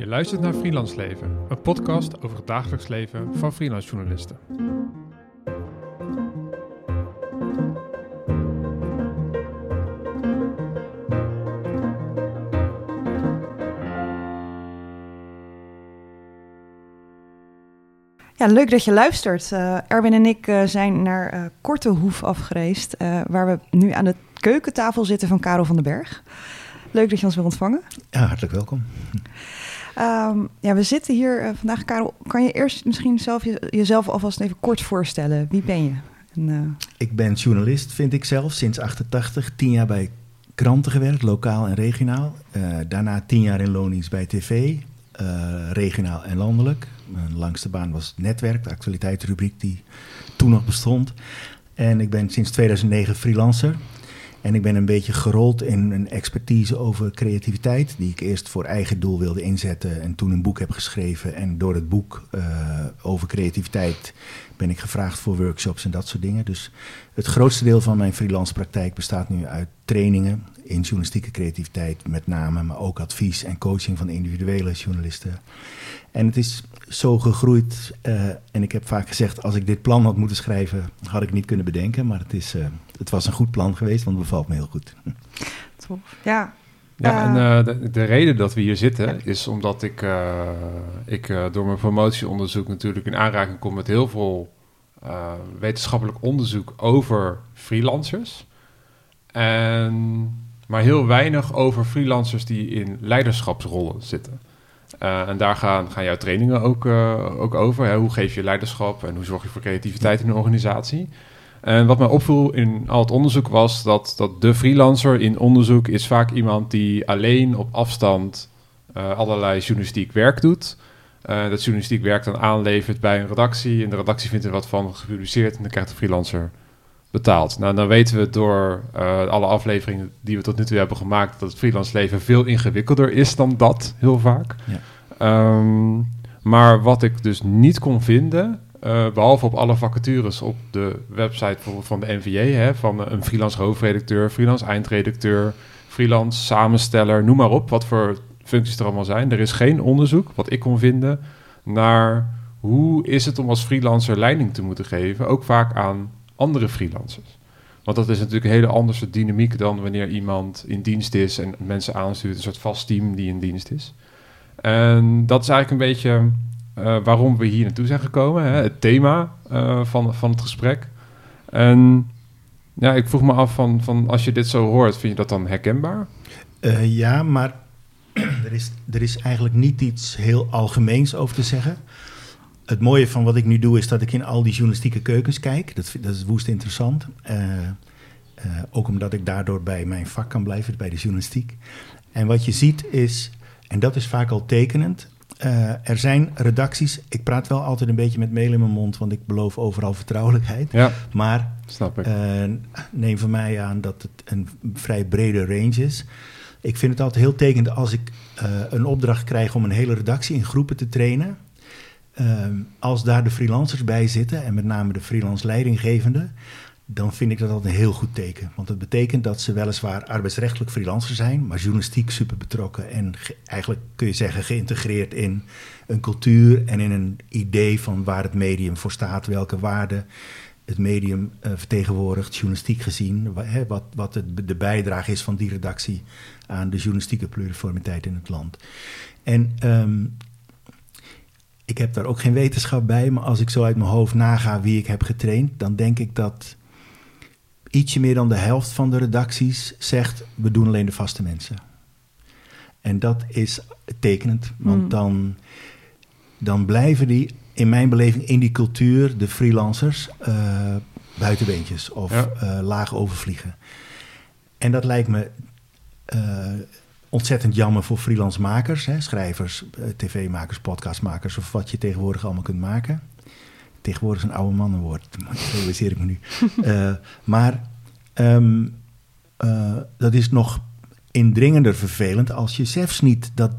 Je luistert naar Freelance Leven, een podcast over het dagelijks leven van freelance journalisten. Ja, leuk dat je luistert. Uh, Erwin en ik uh, zijn naar uh, Korte Hoef afgereisd, waar we nu aan de keukentafel zitten van Karel van den Berg. Leuk dat je ons wil ontvangen. Ja, hartelijk welkom. Um, ja, we zitten hier vandaag. Karel, kan je eerst misschien zelf je, jezelf alvast even kort voorstellen? Wie ben je? En, ik ben journalist, vind ik zelf, sinds 88. Tien jaar bij kranten gewerkt, lokaal en regionaal. daarna tien jaar in loondienst bij tv, regionaal en landelijk. Mijn langste baan was Netwerk, de actualiteitsrubriek die toen nog bestond. En ik ben sinds 2009 freelancer. En ik ben een beetje gerold in een expertise over creativiteit, die ik eerst voor eigen doel wilde inzetten en toen een boek heb geschreven. En door het boek uh, over creativiteit ben ik gevraagd voor workshops en dat soort dingen. Dus het grootste deel van mijn freelance praktijk bestaat nu uit trainingen in journalistieke creativiteit met name, maar ook advies en coaching van individuele journalisten. En het is zo gegroeid. Uh, en ik heb vaak gezegd, als ik dit plan had moeten schrijven, had ik niet kunnen bedenken. Maar het, is, uh, het was een goed plan geweest, want het bevalt me heel goed. Tof. Ja. Ja, en uh, de, de, reden dat we hier zitten is omdat ik, ik door mijn promotieonderzoek natuurlijk in aanraking kom met heel veel wetenschappelijk onderzoek over freelancers. En, maar heel weinig over freelancers die in leiderschapsrollen zitten. Uh, en daar gaan, gaan jouw trainingen ook, uh, ook over. Hoe geef je leiderschap en hoe zorg je voor creativiteit in een organisatie? En wat mij opviel in al het onderzoek was dat, dat de freelancer in onderzoek is vaak iemand die alleen op afstand uh, allerlei journalistiek werk doet. dat journalistiek werk dan aanlevert bij een redactie. En de redactie vindt er wat van gepubliceerd en dan krijgt de freelancer betaald. Nou, dan weten we door alle afleveringen die we tot nu toe hebben gemaakt... dat het freelance leven veel ingewikkelder is dan dat, heel vaak. Ja. Um, maar wat ik dus niet kon vinden, uh, behalve op alle vacatures op de website bijvoorbeeld van de NVJ, hè, van een freelance hoofdredacteur, freelance eindredacteur, freelance samensteller, noem maar op, wat voor functies er allemaal zijn. Er is geen onderzoek, wat ik kon vinden, naar hoe is het om als freelancer leiding te moeten geven, ook vaak aan andere freelancers. Want dat is natuurlijk een hele andere dynamiek dan wanneer iemand in dienst is en mensen aanstuurt, een soort vast team die in dienst is. En dat is eigenlijk een beetje uh, waarom we hier naartoe zijn gekomen. Hè? Het thema uh, van, van het gesprek. En ja, ik vroeg me af van, van als je dit zo hoort, vind je dat dan herkenbaar? Uh, ja, maar er is, er is eigenlijk niet iets heel algemeens over te zeggen. Het mooie van wat ik nu doe is dat ik in al die journalistieke keukens kijk. Dat, dat is woest interessant. ook omdat ik daardoor bij mijn vak kan blijven, bij de journalistiek. En wat je ziet is en dat is vaak al tekenend. Uh, er zijn redacties. Ik praat wel altijd een beetje met mail in mijn mond, want ik beloof overal vertrouwelijkheid. Ja, maar snap ik. Neem van mij aan dat het een vrij brede range is. Ik vind het altijd heel tekenend als ik een opdracht krijg om een hele redactie in groepen te trainen. Als daar de freelancers bij zitten, en met name de freelance leidinggevende, dan vind ik dat altijd een heel goed teken. Want het betekent dat ze weliswaar arbeidsrechtelijk freelancer zijn, maar journalistiek super betrokken en eigenlijk kun je zeggen geïntegreerd in een cultuur en in een idee van waar het medium voor staat, welke waarden het medium uh, vertegenwoordigt, journalistiek gezien, wat, wat het, de bijdrage is van die redactie aan de journalistieke pluriformiteit in het land. En um, ik heb daar ook geen wetenschap bij, maar als ik zo uit mijn hoofd naga wie ik heb getraind, dan denk ik dat ietsje meer dan de helft van de redacties zegt: we doen alleen de vaste mensen. En dat is tekenend, want hmm. dan, dan blijven die, in mijn beleving, in die cultuur, de freelancers, uh, buitenbeentjes of ja. uh, laag overvliegen. En dat lijkt me uh, ontzettend jammer voor freelance makers, hè, schrijvers, tv-makers, podcastmakers of wat je tegenwoordig allemaal kunt maken tegenwoordig een oude mannenwoord, realiseer ik me nu. uh, maar um, uh, dat is nog indringender vervelend als je zelfs niet dat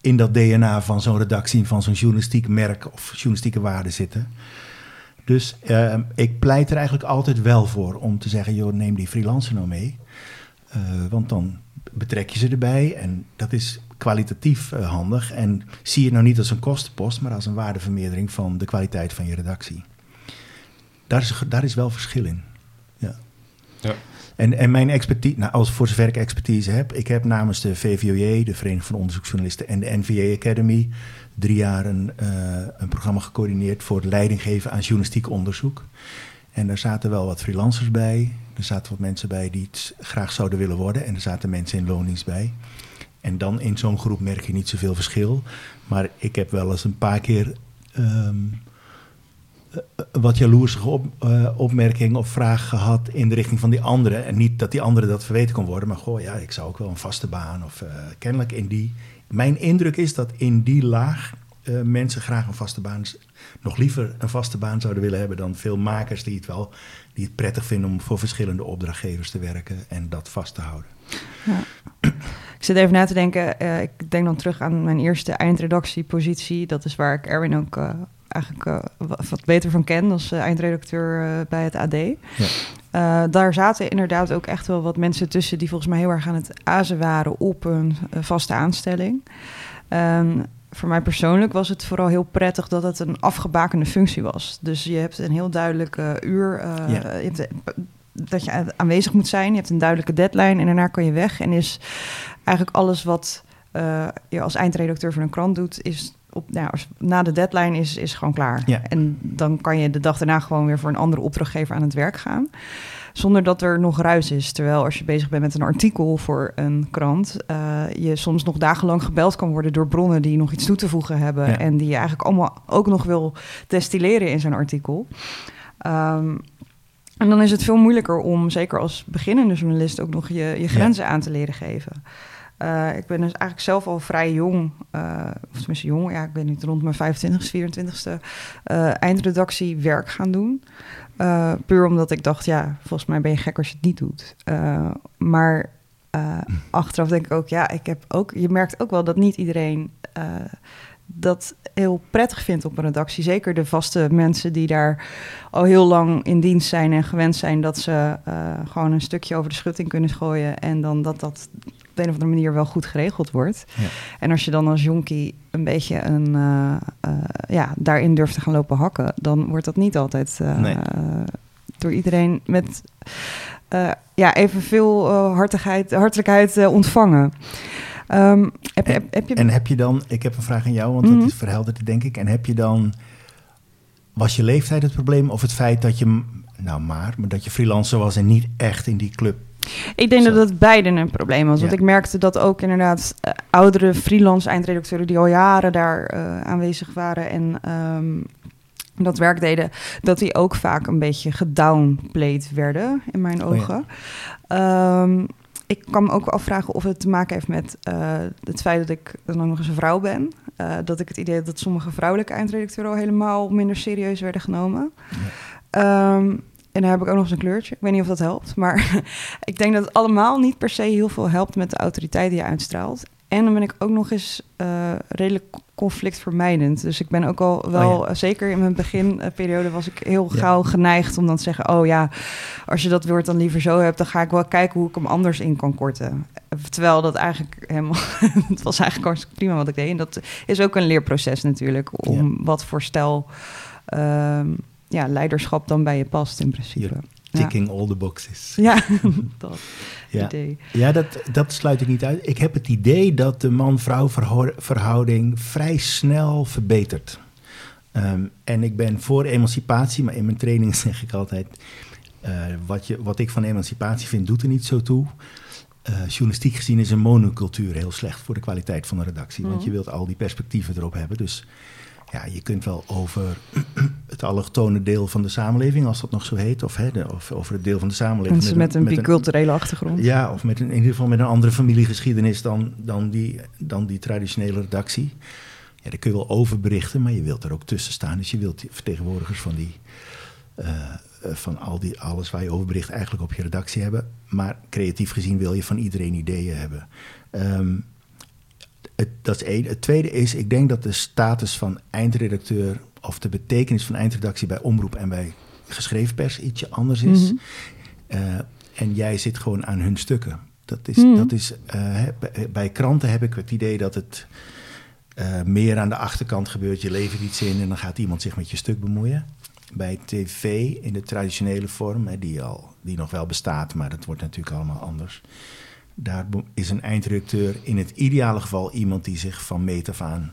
in dat DNA van zo'n redactie, van zo'n journalistiek merk of journalistieke waarden zitten. Dus uh, ik pleit er eigenlijk altijd wel voor om te zeggen, joh, neem die freelancer nou mee. Uh, want dan betrek je ze erbij. En dat is kwalitatief eh, handig. En zie je het nou niet als een kostenpost, maar als een waardevermeerdering van de kwaliteit van je redactie. Daar is, daar is wel verschil in. Ja. Ja. En, en mijn expertise, nou, als voor zover ik expertise heb, ik heb namens de VVOJ, de Vereniging van Onderzoeksjournalisten, en de NVA Academy drie jaar een, eh, een programma gecoördineerd voor leiding geven aan journalistiek onderzoek. En daar zaten wel wat freelancers bij. Er zaten wat mensen bij die het graag zouden willen worden. En er zaten mensen in loondienst bij. En dan in zo'n groep merk je niet zoveel verschil. Maar ik heb wel eens een paar keer eh, wat jaloersige op, uh, opmerking of vraag gehad in de richting van die anderen. En niet dat die andere dat verweten kon worden, maar goh, ja, ik zou ook wel een vaste baan of uh, kennelijk in die. Mijn indruk is dat in die laag mensen graag een vaste baan, nog liever een vaste baan zouden willen hebben dan veel makers die het wel die het prettig vinden om voor verschillende opdrachtgevers te werken en dat vast te houden. Ja. Ik zit even na te denken. Uh, ik denk dan terug aan mijn eerste eindredactiepositie. Dat is waar ik Erwin ook uh, eigenlijk uh, wat beter van ken als eindredacteur bij het AD. Ja. daar zaten inderdaad ook echt wel wat mensen tussen die volgens mij heel erg aan het azen waren op een vaste aanstelling. Voor mij persoonlijk was het vooral heel prettig dat het een afgebakende functie was. Dus je hebt een heel duidelijke uur. Ja. Je hebt dat je aanwezig moet zijn. Je hebt een duidelijke deadline en daarna kan je weg. En is eigenlijk alles wat uh, je als eindredacteur van een krant doet, is op, nou, als, na de deadline is, is gewoon klaar. Ja. En dan kan je de dag daarna gewoon weer voor een andere opdrachtgever aan het werk gaan. Zonder dat er nog ruis is. Terwijl als je bezig bent met een artikel voor een krant, uh, je soms nog dagenlang gebeld kan worden door bronnen die nog iets toe te voegen hebben. Ja. En die je eigenlijk allemaal ook nog wil destilleren in zo'n artikel. Um, en dan is het veel moeilijker om, zeker als beginnende journalist, ook nog je, je grenzen ja. aan te leren geven. Uh, ik ben dus eigenlijk zelf al vrij jong, uh, of tenminste jong, ja, ik ben niet rond mijn 25ste, 24ste, uh, eindredactie werk gaan doen. Puur omdat ik dacht, ja, volgens mij ben je gek als je het niet doet. maar achteraf denk ik ook, ja, ik heb ook, je merkt ook wel dat niet iedereen dat heel prettig vindt op een redactie. Zeker de vaste mensen die daar al heel lang in dienst zijn en gewend zijn dat ze gewoon een stukje over de schutting kunnen gooien en dan dat dat op een of andere manier wel goed geregeld wordt. Ja. En als je dan als jonkie een beetje een, uh, uh, ja, daarin durft te gaan lopen hakken, dan wordt dat niet altijd nee. door iedereen met ja, evenveel hartigheid, hartelijkheid ontvangen. Um, heb, en, heb, heb je... en heb je dan, ik heb een vraag aan jou, want Mhm. dat is verhelderd, denk ik. En heb je dan, was je leeftijd het probleem of het feit dat je, nou maar, maar dat je freelancer was en niet echt in die club? Ik denk Zo. dat het beiden een probleem was. Want Ja. ik merkte dat ook inderdaad uh, oudere freelance eindredacteuren die al jaren daar uh, aanwezig waren en um, dat werk deden, dat die ook vaak een beetje gedownplayed werden in mijn Oh ja. ogen. um, ik kan me ook afvragen of het te maken heeft met uh, het feit dat ik dan ook nog eens een vrouw ben. Dat ik het idee heb dat sommige vrouwelijke eindredacteuren al helemaal minder serieus werden genomen. Ja. Um, en dan heb ik ook nog eens een kleurtje. Ik weet niet of dat helpt. Maar ik denk dat het allemaal niet per se heel veel helpt met de autoriteit die je uitstraalt. En dan ben ik ook nog eens uh, redelijk conflictvermijdend. Dus ik ben ook al wel, oh ja. zeker in mijn beginperiode, was ik heel ja. gauw geneigd om dan te zeggen: Oh ja, als je dat woord dan liever zo hebt, dan ga ik wel kijken hoe ik hem anders in kan korten. Terwijl dat eigenlijk helemaal, het was eigenlijk hartstikke prima wat ik deed. En dat is ook een leerproces natuurlijk, om ja. wat voor stijl um, ja, leiderschap dan bij je past in principe. Ticking all the boxes. Ja, dat ja. idee. Ja, dat, dat sluit ik niet uit. Ik heb het idee dat de man-vrouw verhouding vrij snel verbetert. Um, en ik ben voor emancipatie, maar in mijn training zeg ik altijd... Uh, wat, je, wat ik van emancipatie vind, doet er niet zo toe. Uh, journalistiek gezien is een monocultuur heel slecht voor de kwaliteit van de redactie. Mm. Want je wilt al die perspectieven erop hebben. Dus ja, je kunt wel over het allochtone deel van de samenleving, als dat nog zo heet, of, hè, de, of over het deel van de samenleving. Mensen met een, met een biculturele achtergrond. Ja, of met een, in ieder geval met een andere familiegeschiedenis dan, dan, die, dan die traditionele redactie. Ja, daar kun je wel over berichten, maar je wilt er ook tussen staan. Dus je wilt vertegenwoordigers van die. Uh, van al die, alles waar je over bericht eigenlijk op je redactie hebben. Maar creatief gezien wil je van iedereen ideeën hebben. Um, het, dat is één. Het tweede is, ik denk dat de status van eindredacteur of de betekenis van eindredactie bij omroep en bij geschreven pers ietsje anders is. Mm -hmm. uh, en jij zit gewoon aan hun stukken. Dat is, Mhm. dat is, eh, bij, kranten heb ik het idee dat het eh, meer aan de achterkant gebeurt. Je levert iets in en dan gaat iemand zich met je stuk bemoeien. Bij tv in de traditionele vorm, hè, die, al, die nog wel bestaat, maar dat wordt natuurlijk allemaal anders. Daar is een eindredacteur in het ideale geval iemand die zich van meet af aan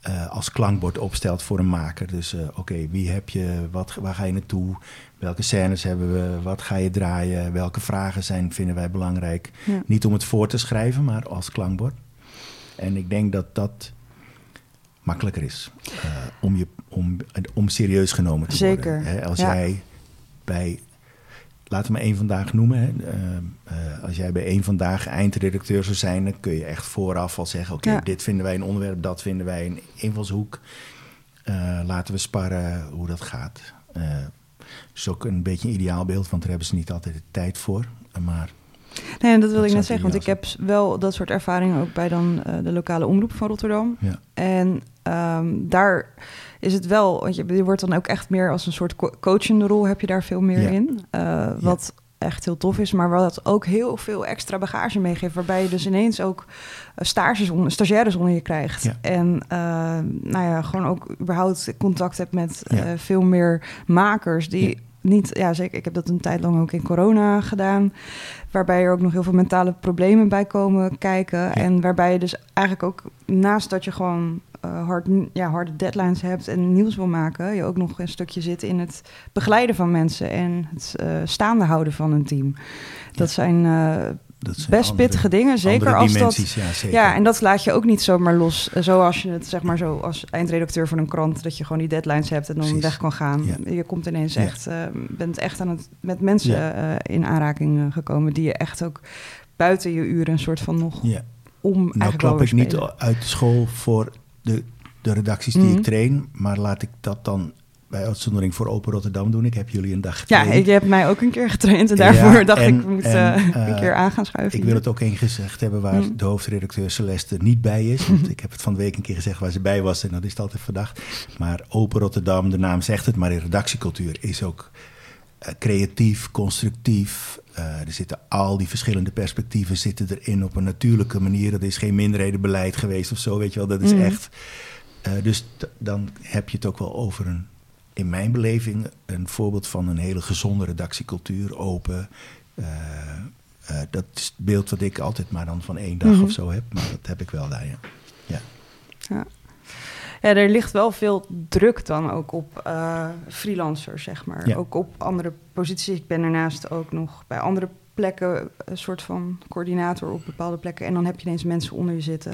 eh, als klankbord opstelt voor een maker. Dus eh, oké, wie heb je, wat, waar ga je naartoe, welke scènes hebben we, wat ga je draaien, welke vragen zijn, vinden wij belangrijk. Ja. Niet om het voor te schrijven, maar als klankbord. En ik denk dat dat makkelijker is eh, om, je, om, om serieus genomen te Zeker, worden. Hè, als ja. jij bij, laten we maar één vandaag noemen, hè, eh, eh, als jij bij één vandaag eindredacteur zou zijn, dan kun je echt vooraf al zeggen: oké, Ja. dit vinden wij een onderwerp, dat vinden wij een invalshoek. Eh, laten we sparren hoe dat gaat. Eh is ook een beetje een ideaalbeeld, want daar hebben ze niet altijd de tijd voor. Maar Nee, en dat Dat ik net zeggen, want ik ideaal heb wel dat soort ervaringen ook bij dan de lokale omroep van Rotterdam. ja, En ehm, daar is het wel, want je, je wordt dan ook echt meer als een soort co- coachende rol, heb je daar veel meer Ja. in. Eh, wat echt heel tof is, maar wat ook heel veel extra bagage meegeeft, waarbij je dus ineens ook eh, stages onder, stagiaires onder je krijgt. Ja. En eh, nou ja, gewoon ook überhaupt contact hebt met Ja. eh, veel meer makers die Ja. niet, ja zeker, ik heb dat een tijd lang ook in corona gedaan, waarbij er ook nog heel veel mentale problemen bij komen kijken. En waarbij je dus eigenlijk ook naast dat je gewoon eh, hard, ja, harde deadlines hebt en nieuws wil maken, je ook nog een stukje zit in het begeleiden van mensen en het eh, staande houden van een team. Dat Ja. zijn eh, dat zijn best andere- pittige dingen, zeker als dat. ja, zeker. Ja, en dat laat je ook niet zomaar los. Zoals je het, zeg maar, zo als eindredacteur van een krant, dat je gewoon die deadlines hebt en dan Precies. weg kan gaan. Ja. Je komt ineens echt, bent echt aan het met mensen in aanraking gekomen die je echt ook buiten je uren een soort van nog om Nou eigenlijk klap ik niet uit school voor de, de redacties die Mhm. ik train, maar laat ik dat dan bij uitzondering voor Open Rotterdam doen. Ik heb jullie een dag Ja, getraind. ik heb mij ook een keer getraind en Ja, daarvoor dacht en- ik, en, een eh, keer aan gaan schuiven. Ik wil het ook één gezegd hebben waar Mhm. de hoofdredacteur Celeste niet bij is. Want ik heb het van de week een keer gezegd waar ze bij was en dat is het altijd verdacht. Maar Open Rotterdam, de naam zegt het, maar in redactiecultuur is ook creatief, constructief. Eh, er zitten al die verschillende perspectieven zitten erin op een natuurlijke manier. Dat is geen minderhedenbeleid geweest of zo, weet je wel. Dat is Mhm. echt... eh, dus dan heb je het ook wel over een, in mijn beleving, een voorbeeld van een hele gezonde redactiecultuur, open. eh, eh, dat is het beeld wat ik altijd maar dan van één dag Mhm. of zo heb. Maar dat heb ik wel daar, ja. Ja, er ligt wel veel druk dan ook op eh, freelancers, zeg maar. Ja. Ook op andere posities. Ik ben daarnaast ook nog bij andere plekken een soort van coördinator op bepaalde plekken. En dan heb je ineens mensen onder je zitten.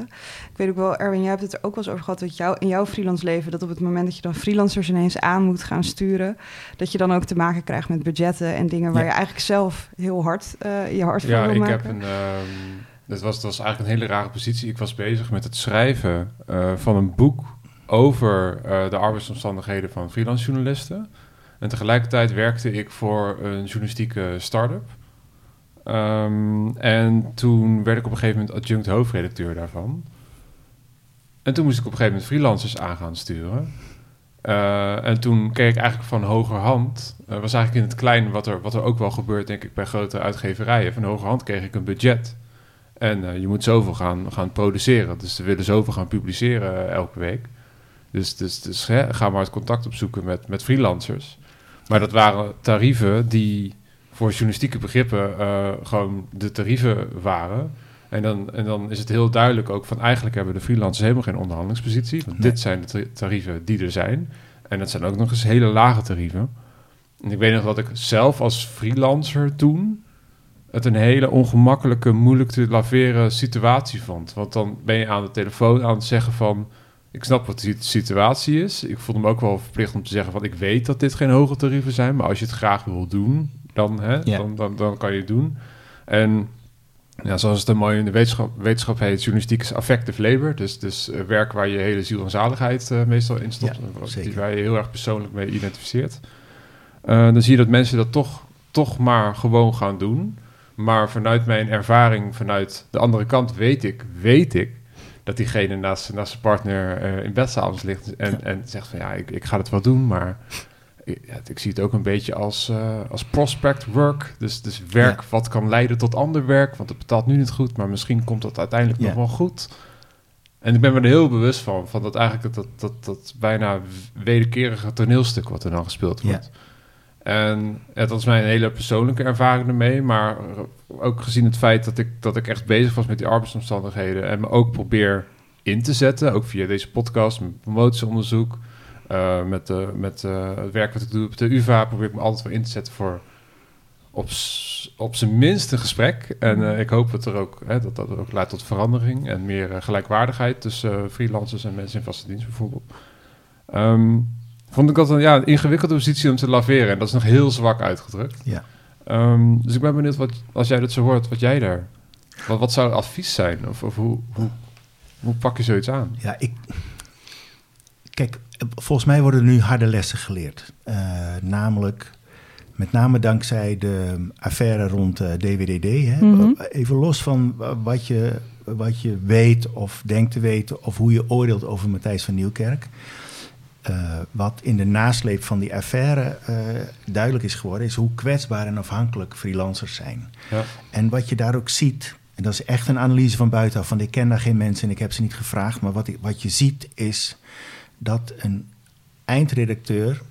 Ik weet ook wel, Erwin, jij hebt het er ook wel eens over gehad... dat jou, in jouw freelance leven, dat op het moment dat je dan freelancers ineens aan moet gaan sturen... dat je dan ook te maken krijgt met budgetten en dingen... waar Ja. je eigenlijk zelf heel hard eh, je hart voor Ja, wil ik maken. heb een. ehm, dat, was, dat was eigenlijk een hele rare positie. Ik was bezig met het schrijven eh, van een boek over eh, de arbeidsomstandigheden van freelance journalisten. En tegelijkertijd werkte ik voor een journalistieke start-up. Ehm, en toen werd ik op een gegeven moment adjunct hoofdredacteur daarvan. En toen moest ik op een gegeven moment freelancers aan gaan sturen. Eh, en toen keek ik eigenlijk van hogerhand, uh, was eigenlijk in het klein wat er, wat er ook wel gebeurt, denk ik, bij grote uitgeverijen. Van hogerhand kreeg ik een budget. En je moet zoveel gaan, gaan produceren. Dus ze willen zoveel gaan publiceren elke week. Dus, dus, dus hè, ga maar het contact opzoeken met, met freelancers. Maar dat waren tarieven die voor journalistieke begrippen uh, gewoon de tarieven waren. En dan, en dan is het heel duidelijk ook van eigenlijk hebben de freelancers helemaal geen onderhandelingspositie. Want nee. dit zijn de tarieven die er zijn. En dat zijn ook nog eens hele lage tarieven. En ik weet nog dat ik zelf als freelancer toen het een hele ongemakkelijke, moeilijk te laveren situatie vond. Want dan ben je aan de telefoon aan het zeggen van... ik snap wat de situatie is. Ik voelde me ook wel verplicht om te zeggen van... ik weet dat dit geen hoge tarieven zijn... maar als je het graag wil doen, dan, hè, dan, dan, dan kan je het doen. En ja, zoals het er mooi in de wetenschap, wetenschap heet... journalistiek is affective labor. Dus, dus uh, werk waar je hele ziel en zaligheid uh, meestal in stopt. Ja, die waar je heel erg persoonlijk mee identificeert. Uh, dan zie je dat mensen dat toch, toch maar gewoon gaan doen... Maar vanuit mijn ervaring, vanuit de andere kant, weet ik, weet ik dat diegene naast, naast zijn partner uh, in bed s'avonds ligt en, en zegt van ja, ik, ik ga het wel doen, maar ja, ik zie het ook een beetje als, uh, als prospect work. Dus, dus werk wat kan leiden tot ander werk. Want het betaalt nu niet goed, maar misschien komt dat uiteindelijk nog wel goed. En ik ben me er heel bewust van, van dat eigenlijk dat, dat, dat bijna wederkerige toneelstuk wat er dan gespeeld wordt. En ja, dat is mijn hele persoonlijke ervaring ermee. Maar ook gezien het feit dat ik, dat ik echt bezig was met die arbeidsomstandigheden. En me ook probeer in te zetten, ook via deze podcast, met promotieonderzoek. Uh, met uh, met uh, het werk wat ik doe op de UvA probeer ik me altijd wel in te zetten voor op, op zijn minst een gesprek. En ik hoop dat, er ook, hè, dat dat ook leidt tot verandering en meer gelijkwaardigheid tussen freelancers en mensen in vaste dienst bijvoorbeeld. Um, vond ik dat een, ja, een ingewikkelde positie om te laveren. En dat is nog heel zwak uitgedrukt. Ja. Um, dus ik ben benieuwd, wat, als jij dat zo hoort, wat jij daar... Wat, wat zou advies zijn? Of, of hoe, hoe, hoe pak je zoiets aan? Ja, ik... Kijk, volgens mij worden er nu harde lessen geleerd. Uh, namelijk, met name dankzij de affaire rond uh, DWDD. Hè? Mm -hmm. Even los van wat je, wat je weet of denkt te weten... of hoe je oordeelt over Matthijs van Nieuwkerk... Uh, wat in de nasleep van die affaire uh, duidelijk is geworden, is hoe kwetsbaar en afhankelijk freelancers zijn. Ja. En wat je daar ook ziet, en dat is echt een analyse van buitenaf, van ik ken daar geen mensen en ik heb ze niet gevraagd, maar wat, ik, wat je ziet is dat een eindredacteur,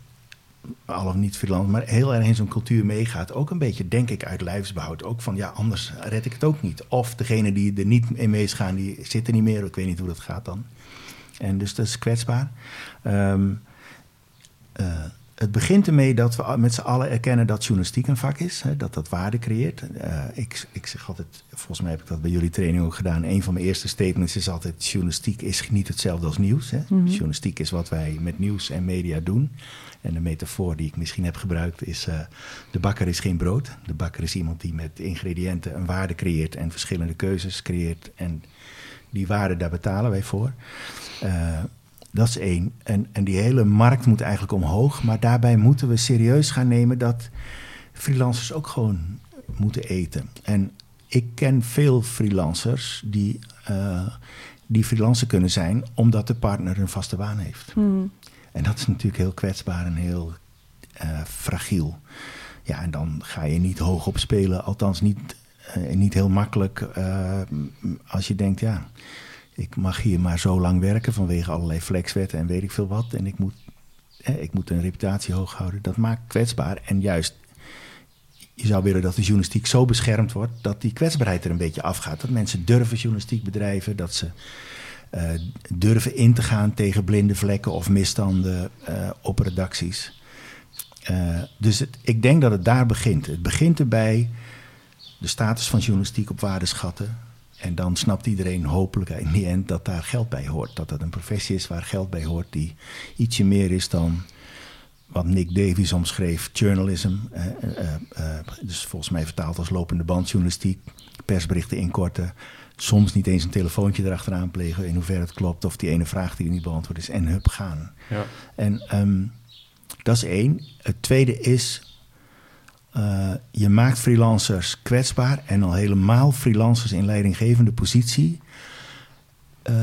al of niet freelance, maar heel erg in zo'n cultuur meegaat, ook een beetje, denk ik, uit lijfsbehoud. Ook van, ja, anders red ik het ook niet. Of degene die er niet in meegaan, die zitten niet meer, ik weet niet hoe dat gaat dan. En dus dat is kwetsbaar. Um, uh, het begint ermee dat we met z'n allen erkennen dat journalistiek een vak is, hè, dat dat waarde creëert. Uh, ik, ik zeg altijd, volgens mij heb ik dat bij jullie training ook gedaan. Een van mijn eerste statements is altijd: journalistiek is niet hetzelfde als nieuws. Hè. Mm -hmm. Journalistiek is wat wij met nieuws en media doen. En de metafoor die ik misschien heb gebruikt is: uh, de bakker is geen brood. De bakker is iemand die met ingrediënten een waarde creëert en verschillende keuzes creëert. En die waarde, daar betalen wij voor. Uh, dat is één. En, en die hele markt moet eigenlijk omhoog. Maar daarbij moeten we serieus gaan nemen dat freelancers ook gewoon moeten eten. En ik ken veel freelancers die, uh, die freelancer kunnen zijn omdat de partner een vaste baan heeft. Hmm. En dat is natuurlijk heel kwetsbaar en heel uh, fragiel. Ja, en dan ga je niet hoog op spelen, althans niet, uh, niet heel makkelijk als je denkt, ja, ik mag hier maar zo lang werken vanwege allerlei flexwetten en weet ik veel wat. En ik moet, hè, ik moet een reputatie hoog houden. Dat maakt kwetsbaar. En juist, je zou willen dat de journalistiek zo beschermd wordt dat die kwetsbaarheid er een beetje afgaat. Dat mensen durven journalistiek bedrijven, dat ze uh, durven in te gaan tegen blinde vlekken of misstanden uh, op redacties. Uh, dus ik denk dat het daar begint. Het begint erbij de status van journalistiek op waarde schatten. En dan snapt iedereen hopelijk in die end dat daar geld bij hoort. Dat dat een professie is waar geld bij hoort die ietsje meer is dan wat Nick Davies omschreef, journalism. Uh, uh, uh, dus volgens mij vertaald als lopende bandjournalistiek, persberichten inkorten. Soms niet eens een telefoontje erachteraan plegen in hoeverre het klopt. Of die ene vraag die niet beantwoord is. En hup gaan. Ja. En um, dat is één. Het tweede is uh, je maakt freelancers kwetsbaar en al helemaal freelancers in leidinggevende positie. Uh,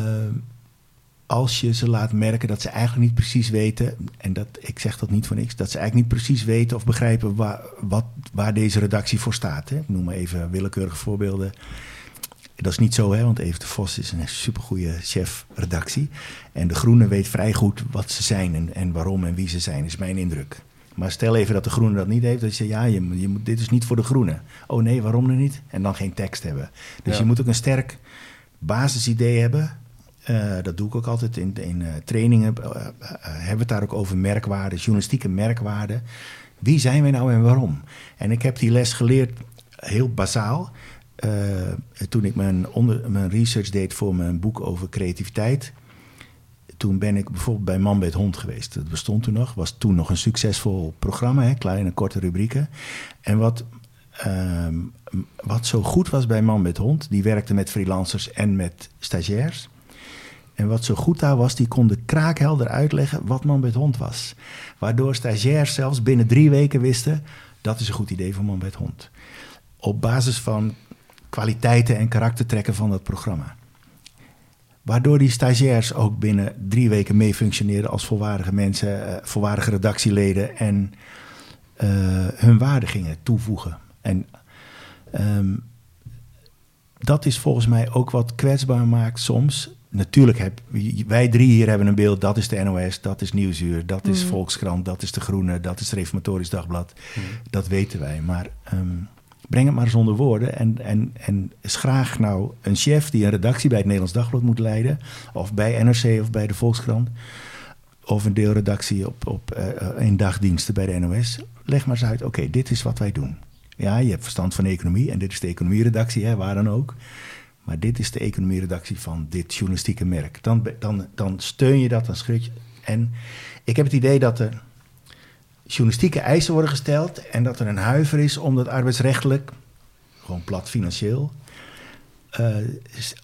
als je ze laat merken dat ze eigenlijk niet precies weten, en dat, ik zeg dat niet voor niks, dat ze eigenlijk niet precies weten of begrijpen waar, wat, waar deze redactie voor staat. Hè. Ik noem maar even willekeurige voorbeelden. Dat is niet zo, hè, want Even de Vos is een supergoeie chef redactie. En de Groene weet vrij goed wat ze zijn en, en waarom en wie ze zijn, is mijn indruk. Maar stel even dat de groene dat niet heeft. Dat je zegt, ja, je, je moet, dit is niet voor de groene. Oh nee, waarom nu niet? En dan geen tekst hebben. Dus ja. je moet ook een sterk basisidee hebben. Uh, dat doe ik ook altijd in, in uh, trainingen. Uh, hebben we het daar ook over merkwaarden, journalistieke merkwaarden. Wie zijn wij nou en waarom? En ik heb die les geleerd heel bazaal. toen ik mijn, onder, mijn research deed voor mijn boek over creativiteit toen ben ik bijvoorbeeld bij Man het Hond geweest. Dat bestond toen nog. Was toen nog een succesvol programma, hè? kleine, korte rubrieken. En wat, uh, wat zo goed was bij Man het Hond, die werkte met freelancers en met stagiairs. En wat zo goed daar was, die konden kraakhelder uitleggen wat Man het Hond was. Waardoor stagiairs zelfs binnen drie weken wisten, dat is een goed idee voor Man het Hond. Op basis van kwaliteiten en karaktertrekken van dat programma. Waardoor die stagiairs ook binnen drie weken mee functioneren als volwaardige mensen, uh, volwaardige redactieleden en uh, hun waarde gingen toevoegen. En um, dat is volgens mij ook wat kwetsbaar maakt soms. Natuurlijk heb wij drie hier hebben een beeld. Dat is de NOS, dat is Nieuwsuur, dat is mm. Volkskrant, dat is de Groene, dat is het Reformatorisch Dagblad. Mm. Dat weten wij. Maar um, breng het maar zonder woorden. En, en, en schraag nou een chef die een redactie bij het Nederlands Dagblad moet leiden. Of bij NRC of bij de Volkskrant. Of een deelredactie op, op uh, in dagdiensten bij de NOS. Leg maar eens uit, oké, dit is wat wij doen. Ja, je hebt verstand van economie en dit is de economieredactie, hè, waar dan ook. Maar dit is de economieredactie van dit journalistieke merk. Dan, dan, dan steun je dat, dan schud je. En ik heb het idee dat er journalistieke eisen worden gesteld en dat er een huiver is om dat arbeidsrechtelijk, gewoon plat financieel, uh,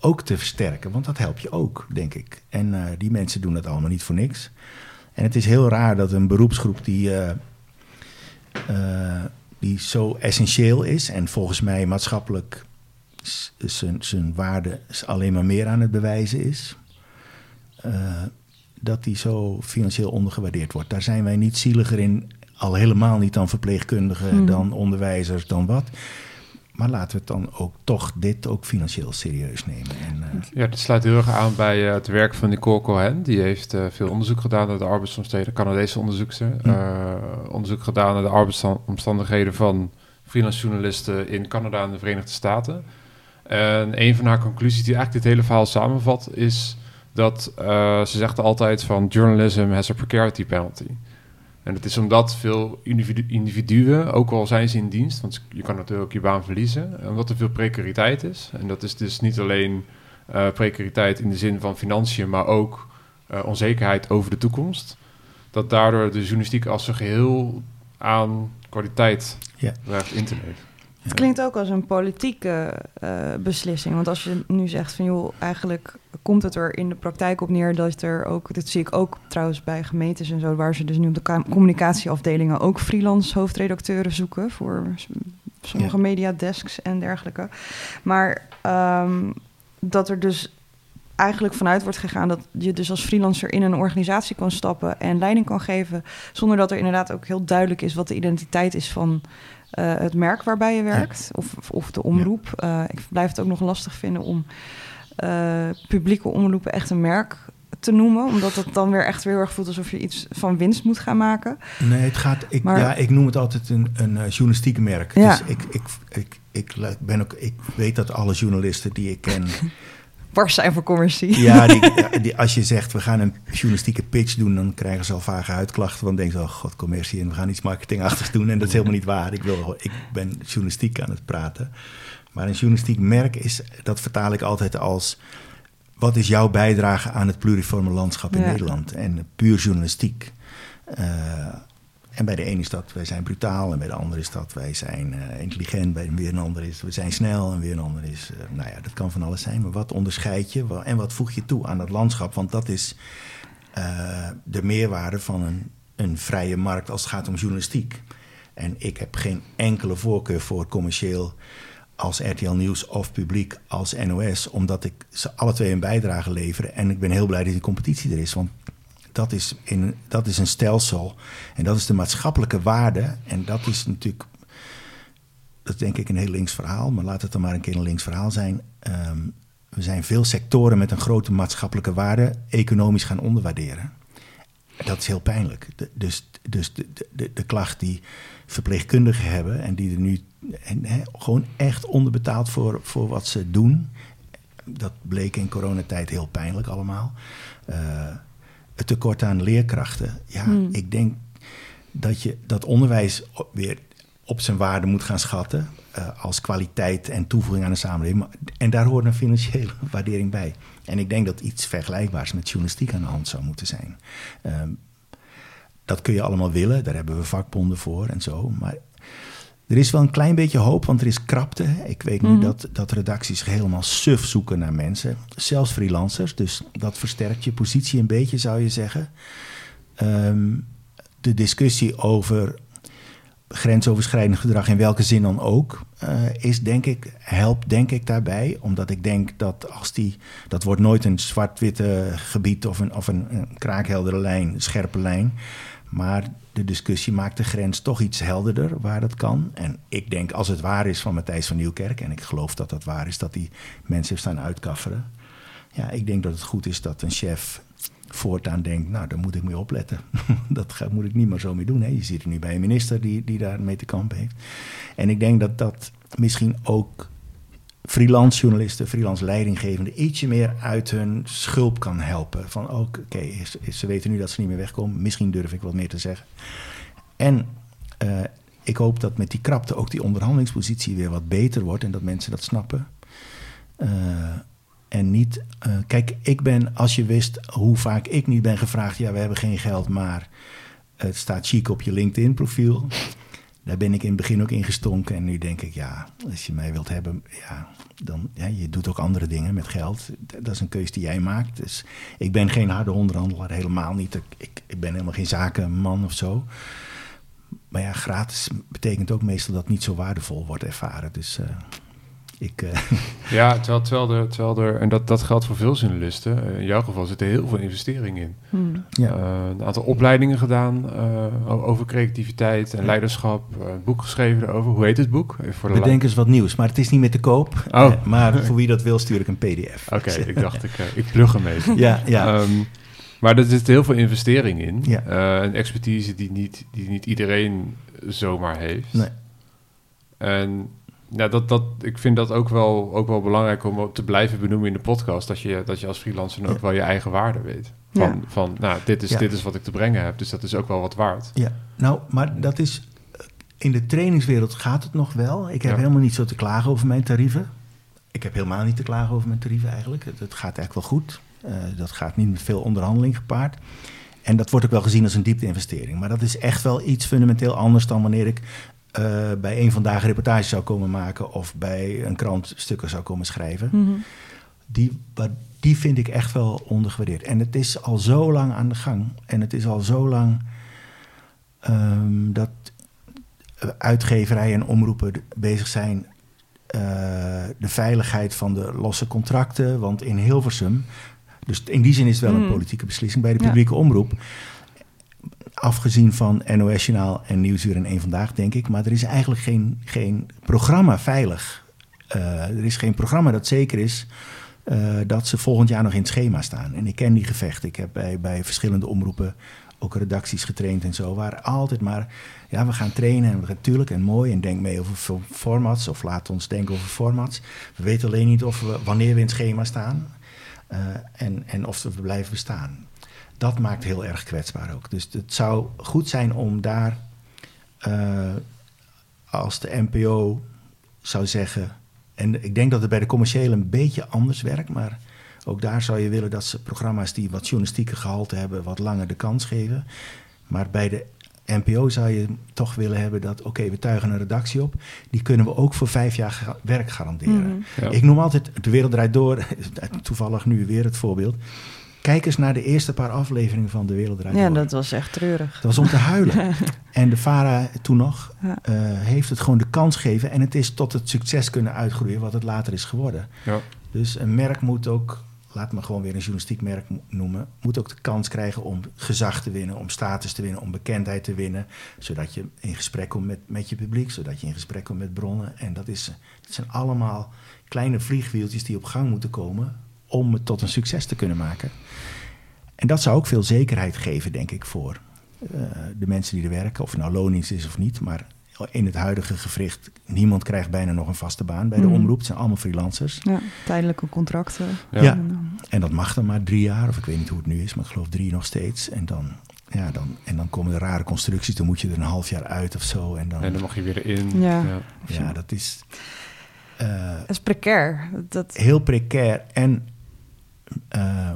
ook te versterken. Want dat helpt je ook, denk ik. En uh, die mensen doen dat allemaal niet voor niks. En het is heel raar dat een beroepsgroep die, uh, die zo essentieel is en volgens mij maatschappelijk zijn waarde alleen maar meer aan het bewijzen is, dat die zo financieel ondergewaardeerd wordt. Daar zijn wij niet zieliger in al helemaal niet dan verpleegkundigen, hmm. dan onderwijzers, dan wat. Maar laten we het dan ook toch dit ook financieel serieus nemen. En, uh... Ja, dat sluit heel erg aan bij uh, het werk van Nicole Cohen. Die heeft uh, veel onderzoek gedaan naar de arbeidsomstandigheden, Canadese onderzoekster. Hmm. onderzoek gedaan naar de arbeidsomstandigheden van freelance journalisten in Canada en de Verenigde Staten. En een van haar conclusies die eigenlijk dit hele verhaal samenvat, is dat ze zegt altijd van journalism has a precarity penalty. En het is omdat veel individuen, ook al zijn ze in dienst, want je kan natuurlijk je baan verliezen, omdat er veel precariteit is. En dat is dus niet alleen uh, precariteit in de zin van financiën, maar ook uh, onzekerheid over de toekomst. Dat daardoor de journalistiek als een geheel aan kwaliteit ja. in te leven. Het klinkt ook als een politieke uh, beslissing. Want als je nu zegt van joh, eigenlijk komt het er in de praktijk op neer dat er ook, dit zie ik ook trouwens bij gemeentes en zo, waar ze dus nu op de communicatieafdelingen ook freelance hoofdredacteuren zoeken voor sommige ja. mediadesks en dergelijke. Maar um, dat er dus eigenlijk vanuit wordt gegaan dat je dus als freelancer in een organisatie kan stappen en leiding kan geven, zonder dat er inderdaad ook heel duidelijk is wat de identiteit is van uh, het merk waarbij je werkt, of, of de omroep. Uh, ik blijf het ook nog lastig vinden om uh, publieke omroepen echt een merk te noemen, omdat het dan weer echt heel erg voelt alsof je iets van winst moet gaan maken. Nee, het gaat. Ik, maar, ja, ik noem het altijd een, een journalistieke merk. Ja. Dus ik, ik, ik, ik, ben ook, ik weet dat alle journalisten die ik ken Bars zijn voor commercie. Ja, die, die, als je zegt we gaan een journalistieke pitch doen, dan krijgen ze al vage uitklachten. Want denken ze, oh god, commercie en we gaan iets marketingachtigs doen. En dat is helemaal niet waar. Ik, wil, ik ben journalistiek aan het praten. Maar een journalistiek merk is, dat vertaal ik altijd als... wat is jouw bijdrage aan het pluriforme landschap in Nederland? En puur journalistiek. Uh, en bij de ene is dat wij zijn brutaal en bij de andere is dat wij zijn uh, intelligent. Bij weer een ander is we zijn snel en weer een ander is... Uh, nou ja, dat kan van alles zijn. Maar wat onderscheid je en wat voeg je toe aan het landschap? Want dat is uh, de meerwaarde van een, een vrije markt als het gaat om journalistiek. En ik heb geen enkele voorkeur voor commercieel als RTL Nieuws of publiek als NOS... omdat ik ze alle twee een bijdrage leveren. En ik ben heel blij dat die competitie er is, want dat is, in, dat is een stelsel. En dat is de maatschappelijke waarde. En dat is natuurlijk, dat is denk ik een heel links verhaal, maar laat het dan maar een keer een links verhaal zijn. Um, we zijn veel sectoren met een grote maatschappelijke waarde economisch gaan onderwaarderen. Dat is heel pijnlijk. Dus dus de, de, de klacht die verpleegkundigen hebben en die er nu en, gewoon echt onderbetaald voor, voor wat ze doen. Dat bleek in coronatijd heel pijnlijk allemaal. Uh, het tekort aan leerkrachten. Ja, hmm. ik denk dat je dat onderwijs weer op zijn waarde moet gaan schatten. Uh, als kwaliteit en toevoeging aan de samenleving. En daar hoort een financiële waardering bij. En ik denk dat iets vergelijkbaars met journalistiek aan de hand zou moeten zijn. Um, dat kun je allemaal willen, daar hebben we vakbonden voor en zo. Maar er is wel een klein beetje hoop, want er is krapte. Ik weet nu mhm. dat, dat redacties helemaal suf zoeken naar mensen. Zelfs freelancers, dus dat versterkt je positie een beetje, zou je zeggen. Um, de discussie over grensoverschrijdend gedrag in welke zin dan ook, uh, is denk ik, helpt denk ik daarbij. Omdat ik denk dat als die, dat wordt nooit een zwart-witte gebied of een, of een, een kraakheldere lijn, scherpe lijn. Maar de discussie maakt de grens toch iets helderder waar dat kan. En ik denk, als het waar is van Matthijs van Nieuwkerk, en ik geloof dat dat waar is, dat die mensen heeft staan uitkafferen. Ja, ik denk dat het goed is dat een chef voortaan denkt, nou, daar moet ik mee opletten. dat ga, moet ik niet maar zo mee doen. Hè. Je ziet het nu bij een minister die, die daar mee te kampen heeft. En ik denk dat dat misschien ook freelance journalisten, freelance leidinggevenden ietsje meer uit hun schulp kan helpen. Van oké, ze weten nu dat ze niet meer wegkomen. Misschien durf ik wat meer te zeggen. En uh, ik hoop dat met die krapte ook die onderhandelingspositie weer wat beter wordt en dat mensen dat snappen. Uh, en niet, uh, kijk, ik ben, als je wist hoe vaak ik niet ben gevraagd, ja, we hebben geen geld, maar het staat chic op je LinkedIn-profiel. Daar ben ik in het begin ook in gestonken. En nu denk ik, ja, als je mij wilt hebben, ja, dan, ja, je doet ook andere dingen met geld. Dat is een keuze die jij maakt. Dus ik ben geen harde onderhandelaar, helemaal niet. Ik, ik ben helemaal geen zakenman of zo. Maar ja, gratis betekent ook meestal dat het niet zo waardevol wordt ervaren. Dus... Uh, ik, uh... Ja, terwijl, terwijl, er, terwijl er, en dat, dat geldt voor veel journalisten, in jouw geval zitten heel veel investeringen in. Hmm. Ja. Uh, een aantal opleidingen gedaan over creativiteit en leiderschap, een boek geschreven erover. Hoe heet het boek? Voor de We denken eens wat nieuws, maar het is niet meer te koop. Oh. maar voor wie dat wil, stuur ik een pdf. Oké, ik dacht, ik, ik plug hem mee. ja, ja. Um, maar er zit heel veel investering in. Ja. een expertise die niet, die niet iedereen zomaar heeft. Nee. En ja, dat, dat, ik vind dat ook wel, ook wel belangrijk om te blijven benoemen in de podcast. Dat je, dat je als freelancer ook wel je eigen waarde weet. Van, van nou, dit is, dit is wat ik te brengen heb. Dus dat is ook wel wat waard. Ja, nou, maar dat is... In de trainingswereld gaat het nog wel. Ik heb helemaal niet zo te klagen over mijn tarieven. Ik heb helemaal niet te klagen over mijn tarieven eigenlijk. Het, het gaat eigenlijk wel goed. Uh, dat gaat niet met veel onderhandeling gepaard. En dat wordt ook wel gezien als een diepte-investering. Maar dat is echt wel iets fundamenteel anders dan wanneer ik uh, bij een vandaag reportage zou komen maken of bij een krant stukken zou komen schrijven. Mhm. die, die vind ik echt wel ondergewaardeerd. En het is al zo lang aan de gang. En het is al zo lang um, dat uitgeverijen en omroepen bezig zijn. Uh, de veiligheid van de losse contracten. Want in Hilversum, dus in die zin is het wel een mhm. politieke beslissing bij de publieke omroep afgezien van NOS Journaal en Nieuwsuur en Eén Vandaag, denk ik. Maar er is eigenlijk geen, geen programma veilig. Uh, er is geen programma dat zeker is uh, dat ze volgend jaar nog in het schema staan. En ik ken die gevechten. Ik heb bij, bij verschillende omroepen ook redacties getraind en zo. Waar altijd maar, ja, we gaan trainen en natuurlijk en mooi en denk mee over formats. Of laat ons denken over formats. We weten alleen niet of we, wanneer we in het schema staan. Uh, en, en of we blijven bestaan dat maakt heel erg kwetsbaar ook. Dus het zou goed zijn om daar, uh, als de NPO zou zeggen. En ik denk dat het bij de commerciële een beetje anders werkt, maar ook daar zou je willen dat ze programma's die wat journalistieke gehalte hebben, wat langer de kans geven. Maar bij de NPO zou je toch willen hebben dat, oké, we tuigen een redactie op. Die kunnen we ook voor vijf jaar werk garanderen. Mhm. Ik noem altijd, de wereld draait door, toevallig nu weer het voorbeeld. Kijk eens naar de eerste paar afleveringen van De Wereld Ja, dat was echt treurig. Dat was om te huilen. en de VARA toen nog uh, heeft het gewoon de kans gegeven... en het is tot het succes kunnen uitgroeien wat het later is geworden. Ja. Dus een merk moet ook, laat me gewoon weer een journalistiek merk noemen... moet ook de kans krijgen om gezag te winnen, om status te winnen... om bekendheid te winnen, zodat je in gesprek komt met, met je publiek... zodat je in gesprek komt met bronnen. En dat, is, dat zijn allemaal kleine vliegwieltjes die op gang moeten komen om het tot een succes te kunnen maken. En dat zou ook veel zekerheid geven, denk ik, voor uh, de mensen die er werken. Of het nou loondienst is of niet. Maar in het huidige gewricht, niemand krijgt bijna nog een vaste baan bij de mm. omroep. Het zijn allemaal freelancers. Ja, tijdelijke contracten. Ja. ja. en dat mag dan maar drie jaar. Of ik weet niet hoe het nu is, maar ik geloof drie nog steeds. En dan, ja, dan, en dan komen er rare constructies. Dan moet je er een half jaar uit of zo. En dan, en dan mag je weer in. Ja, ja. ja dat is... Uh, dat is precair. Dat... Heel precair. En uh,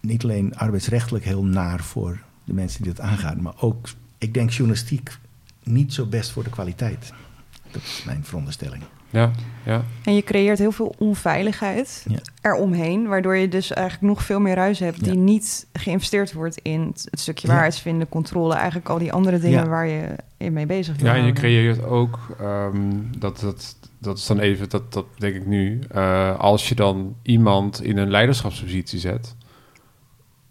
niet alleen arbeidsrechtelijk heel naar voor de mensen die dat aangaan, maar ook, ik denk, journalistiek niet zo best voor de kwaliteit. Dat is mijn veronderstelling. Ja, ja. En je creëert heel veel onveiligheid Ja. eromheen, waardoor je dus eigenlijk nog veel meer ruis hebt die Ja. niet geïnvesteerd wordt in het, stukje Ja. waarheidsvinden, controle, eigenlijk al die andere dingen Ja. waar je in mee bezig wil Ja, en je creëert ook, ehm, dat, dat, dat is dan even, dat, dat denk ik nu, eh, als je dan iemand in een leiderschapspositie zet,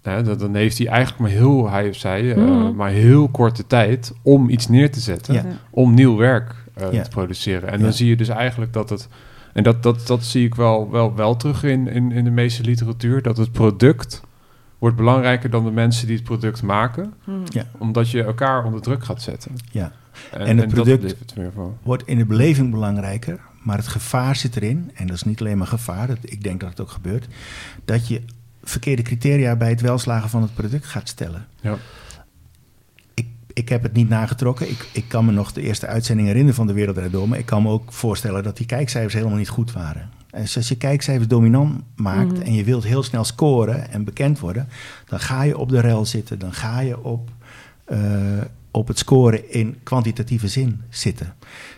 hè, dat, dan heeft hij eigenlijk maar heel, hij of zij, eh, Mhm. maar heel korte tijd om iets neer te zetten, Ja. om nieuw werk eh, Ja. te produceren. En Ja. dan zie je dus eigenlijk dat het, en dat, dat, dat zie ik wel, wel, wel terug in, in, in de meeste literatuur, dat het product wordt belangrijker dan de mensen die het product maken, Hmm. Ja. omdat je elkaar onder druk gaat zetten. Ja. En, En het product- levert meer voor. Wordt in de beleving belangrijker, maar het gevaar zit erin. En dat is niet alleen maar gevaar, dat, ik denk dat het ook gebeurt. Dat je verkeerde criteria bij het welslagen van het product gaat stellen. Ja. Ik, heb het niet nagetrokken. Ik, ik kan me nog de eerste uitzending herinneren van De Wereld Door. Maar ik kan me ook voorstellen dat die kijkcijfers helemaal niet goed waren. En dus als je kijkcijfers dominant maakt Mhm. en je wilt heel snel scoren en bekend worden... dan ga je op de rel zitten, dan ga je op, eh, op het scoren in kwantitatieve zin zitten.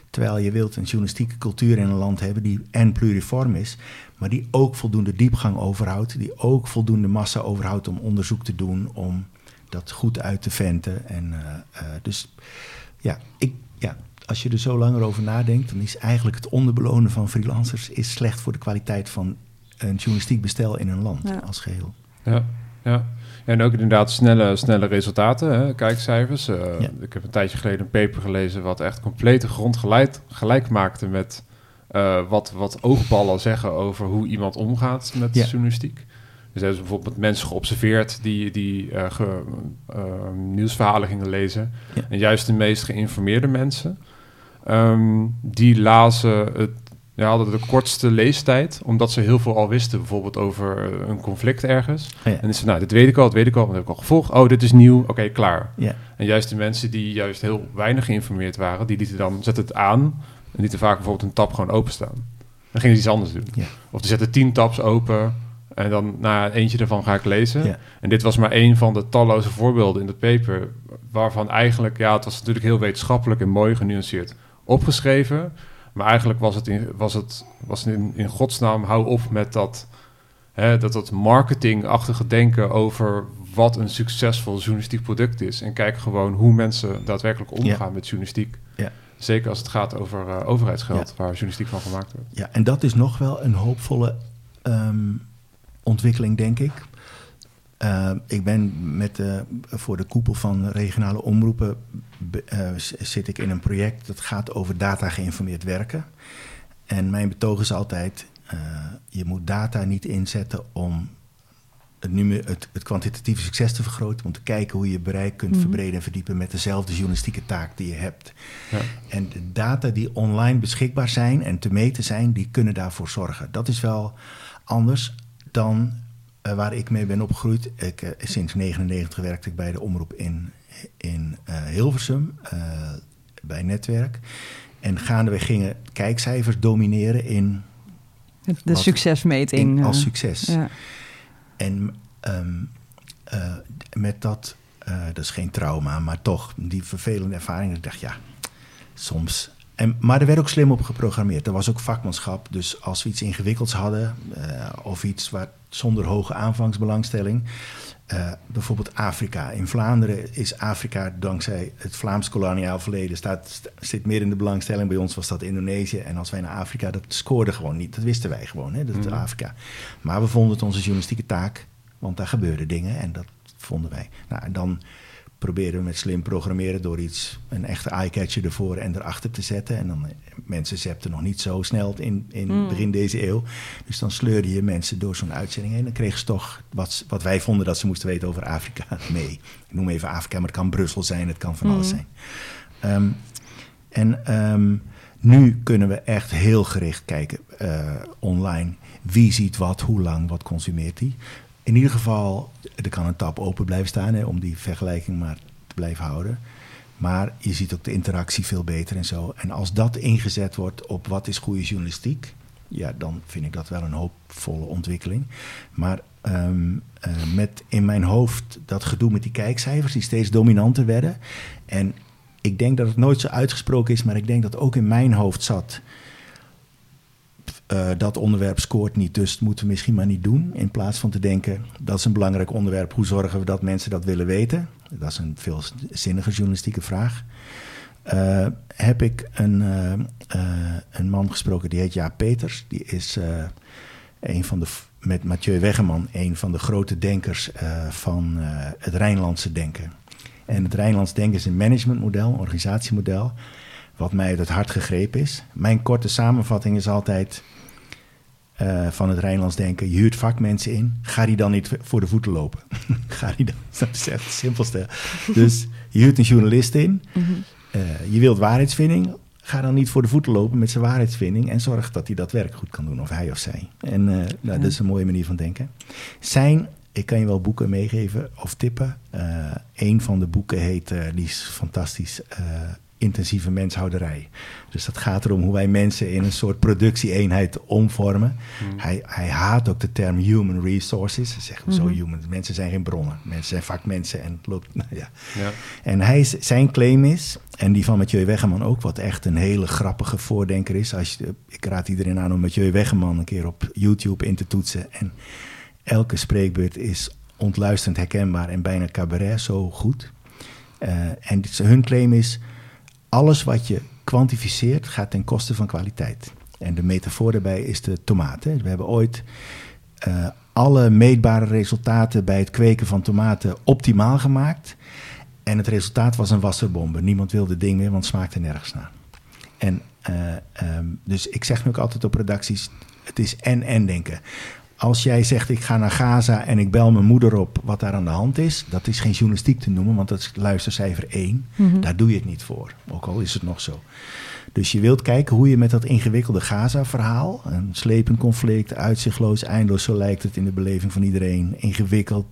Terwijl je wilt een journalistieke cultuur in een land hebben die en pluriform is... maar die ook voldoende diepgang overhoudt... die ook voldoende massa overhoudt om onderzoek te doen... om dat goed uit te venten. En, eh, eh, dus ja, ik, ja, als je er zo langer over nadenkt... dan is eigenlijk het onderbelonen van freelancers... is slecht voor de kwaliteit van een journalistiek bestel in een land Ja. als geheel. Ja, ja. En ook inderdaad snelle, snelle resultaten, hè, kijkcijfers. Eh, Ja. Ik heb een tijdje geleden een paper gelezen... wat echt complete grond gelijk, gelijk maakte met... eh, wat, wat oogballen zeggen over hoe iemand omgaat met Ja. journalistiek. Dus hebben ze bijvoorbeeld mensen geobserveerd die, die eh, ge- eh, nieuwsverhalen gingen lezen. Ja. En juist de meest geïnformeerde mensen, ehm, die lazen het, ja, hadden de kortste leestijd, omdat ze heel veel al wisten, bijvoorbeeld over een conflict ergens. Oh ja. En het, nou, dit weet ik al, dit weet ik al, dat heb ik al gevolgd. Oh, dit is nieuw, oké, klaar. Ja, En juist de mensen die juist heel weinig geïnformeerd waren, die lieten dan, zetten het aan en lieten vaak bijvoorbeeld een tab gewoon openstaan. Dan gingen ze iets anders doen. Of die zetten tien tabs open en dan, nou, eentje ervan ga ik lezen. Ja. En dit was maar één van de talloze voorbeelden in het paper, waarvan eigenlijk, ja, het was natuurlijk heel wetenschappelijk en mooi genuanceerd opgeschreven. Maar eigenlijk was het in, was het, was het in, in godsnaam, hou op met dat, hè, dat, dat marketingachtige denken over wat een succesvol journalistiek product is. En kijk gewoon hoe mensen daadwerkelijk omgaan met journalistiek. Ja. Zeker als het gaat over eh, overheidsgeld, waar journalistiek van gemaakt wordt. ja, en dat is nog wel een hoopvolle ehm, ontwikkeling, denk ik. Eh, ik ben met de, voor de koepel van regionale omroepen eh, zit ik in een project dat gaat over data geïnformeerd werken. En mijn betoog is altijd, eh, je moet data niet inzetten om het, numer, het, het kwantitatieve succes te vergroten, om te kijken hoe je je bereik kunt Mhm. verbreden en verdiepen met dezelfde journalistieke taak die je hebt. Ja. En de data die online beschikbaar zijn en te meten zijn, die kunnen daarvoor zorgen. Dat is wel anders dan eh, waar ik mee ben opgegroeid. Ik, eh, sinds 1999 werkte ik bij de omroep in, in eh, Hilversum, bij Netwerk. En gaandeweg gingen kijkcijfers domineren in, De Wat- succesmeting. in, als succes. ja. En ehm, eh, met dat, dat is geen trauma, maar toch die vervelende ervaring. Ik dacht, ja, soms. En, maar er werd ook slim op geprogrammeerd. Er was ook vakmanschap. Dus als we iets ingewikkelds hadden, eh, of iets waar, zonder hoge aanvangsbelangstelling. eh, bijvoorbeeld Afrika. In Vlaanderen is Afrika dankzij het Vlaams koloniaal verleden staat, st- zit meer in de belangstelling. Bij ons was dat Indonesië. En als wij naar Afrika, dat scoorde gewoon niet. Dat wisten wij gewoon, hè, dat Mhm. Afrika. Maar we vonden het onze journalistieke taak, want daar gebeurden dingen en dat vonden wij. Nou, en dan proberen we met slim programmeren door iets, een echte eye-catcher ervoor en erachter te zetten. En dan, eh, mensen zepten nog niet zo snel in, in Mm. begin deze eeuw. Dus dan sleurde je mensen door zo'n uitzending heen. Dan kregen ze toch wat, wat wij vonden dat ze moesten weten over Afrika mee. Ik noem even Afrika, maar het kan Brussel zijn, het kan van alles Mm. zijn. Ehm, en ehm, nu kunnen we echt heel gericht kijken eh, online. Wie ziet wat, hoe lang, wat consumeert die. In ieder geval, er kan een tab open blijven staan hè, om die vergelijking maar te blijven houden. Maar je ziet ook de interactie veel beter en zo. En als dat ingezet wordt op wat is goede journalistiek, ja, dan vind ik dat wel een hoopvolle ontwikkeling. Maar ehm, eh, met in mijn hoofd dat gedoe met die kijkcijfers die steeds dominanter werden. En ik denk dat het nooit zo uitgesproken is, maar ik denk dat ook in mijn hoofd zat. Eh, dat onderwerp scoort niet, dus dat moeten we misschien maar niet doen. In plaats van te denken, dat is een belangrijk onderwerp, hoe zorgen we dat mensen dat willen weten? Dat is een veel zinnige journalistieke vraag. Uh, heb ik een, uh, een man gesproken, die heet Jaap Peters. Die is een van de, met Mathieu Weggeman, een van de grote denkers van het Rijnlandse denken. En het Rijnlands denken is een managementmodel, een organisatiemodel, wat mij uit het hart gegrepen is. Mijn korte samenvatting is altijd uh, van het Rijnlands denken. Je huurt vakmensen in, ga die dan niet voor de voeten lopen. ga die dan, dat is echt het simpelste. Dus je huurt een journalist in, uh, je wilt waarheidsvinding, ga dan niet voor de voeten lopen met zijn waarheidsvinding en zorg dat hij dat werk goed kan doen, of hij of zij. En uh, nou, dat is een mooie manier van denken. Zijn ik kan je wel boeken meegeven of tippen. Een van de boeken heet, die is fantastisch, Intensieve Menshouderij. Dus dat gaat erom hoe wij mensen in een soort productieeenheid omvormen. Mm. Hij, hij haat ook de term human resources. Hij zegt, zo mm -hmm. human, mensen zijn geen bronnen. Mensen zijn vakmensen en het loopt, nou ja. ja. En hij, zijn claim is, en die van Mathieu Weggeman ook, wat echt een hele grappige voordenker is. Als je, ik raad iedereen aan om Mathieu Weggeman een keer op YouTube in te toetsen. En elke spreekbeurt is ontluisterend herkenbaar en bijna cabaret, zo goed. Uh, en hun claim is: alles wat je kwantificeert gaat ten koste van kwaliteit. En de metafoor daarbij is de tomaat. Hè. We hebben ooit uh, alle meetbare resultaten bij het kweken van tomaten optimaal gemaakt. En het resultaat was een wasserbombe. Niemand wilde het ding meer, want het smaakte nergens naar. En uh, um, dus ik zeg nu ook altijd op redacties: het is en-en denken als jij zegt ik ga naar Gaza en ik bel mijn moeder op wat daar aan de hand is, dat is geen journalistiek te noemen, want dat is luistercijfer 1. Mm-hmm. Daar doe je het niet voor, ook al is het nog zo. Dus je wilt kijken hoe je met dat ingewikkelde Gaza-verhaal, een slepend conflict, uitzichtloos, eindeloos, zo lijkt het in de beleving van iedereen, ingewikkeld,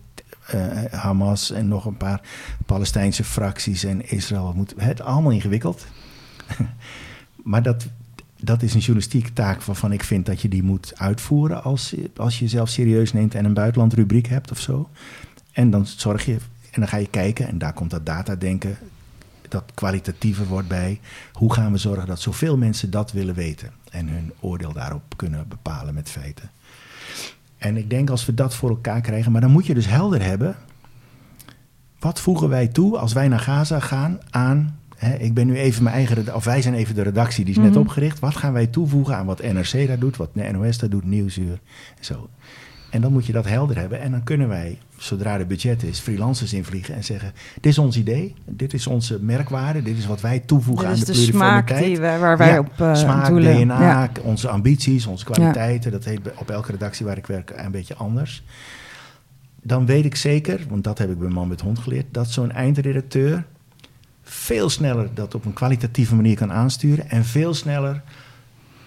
uh, Hamas en nog een paar Palestijnse fracties en Israël, het allemaal ingewikkeld. maar dat, dat is een journalistieke taak waarvan ik vind dat je die moet uitvoeren als, als je jezelf serieus neemt en een buitenlandrubriek hebt of zo. En dan zorg je, en dan ga je kijken, en daar komt dat datadenken, dat kwalitatieve wordt bij. Hoe gaan we zorgen dat zoveel mensen dat willen weten en hun oordeel daarop kunnen bepalen met feiten. En ik denk als we dat voor elkaar krijgen, maar dan moet je dus helder hebben. Wat voegen wij toe als wij naar Gaza gaan aan Hè, ik ben nu even mijn eigen, of wij zijn even de redactie, die is net mm -hmm. opgericht. Wat gaan wij toevoegen aan wat NRC daar doet, wat de NOS daar doet, Nieuwsuur en zo. En dan moet je dat helder hebben. En dan kunnen wij, zodra de budget is, freelancers invliegen en zeggen: Dit is ons idee, dit is onze merkwaarde, dit is wat wij toevoegen dit aan de, de smaak die we, waar wij ja, op uh, Smaak, doelen. DNA, Ja. onze ambities, onze kwaliteiten. Dat heet op elke redactie waar ik werk een beetje anders. Dan weet ik zeker, want dat heb ik bij Man met Hond geleerd, dat zo'n eindredacteur veel sneller dat op een kwalitatieve manier kan aansturen en veel sneller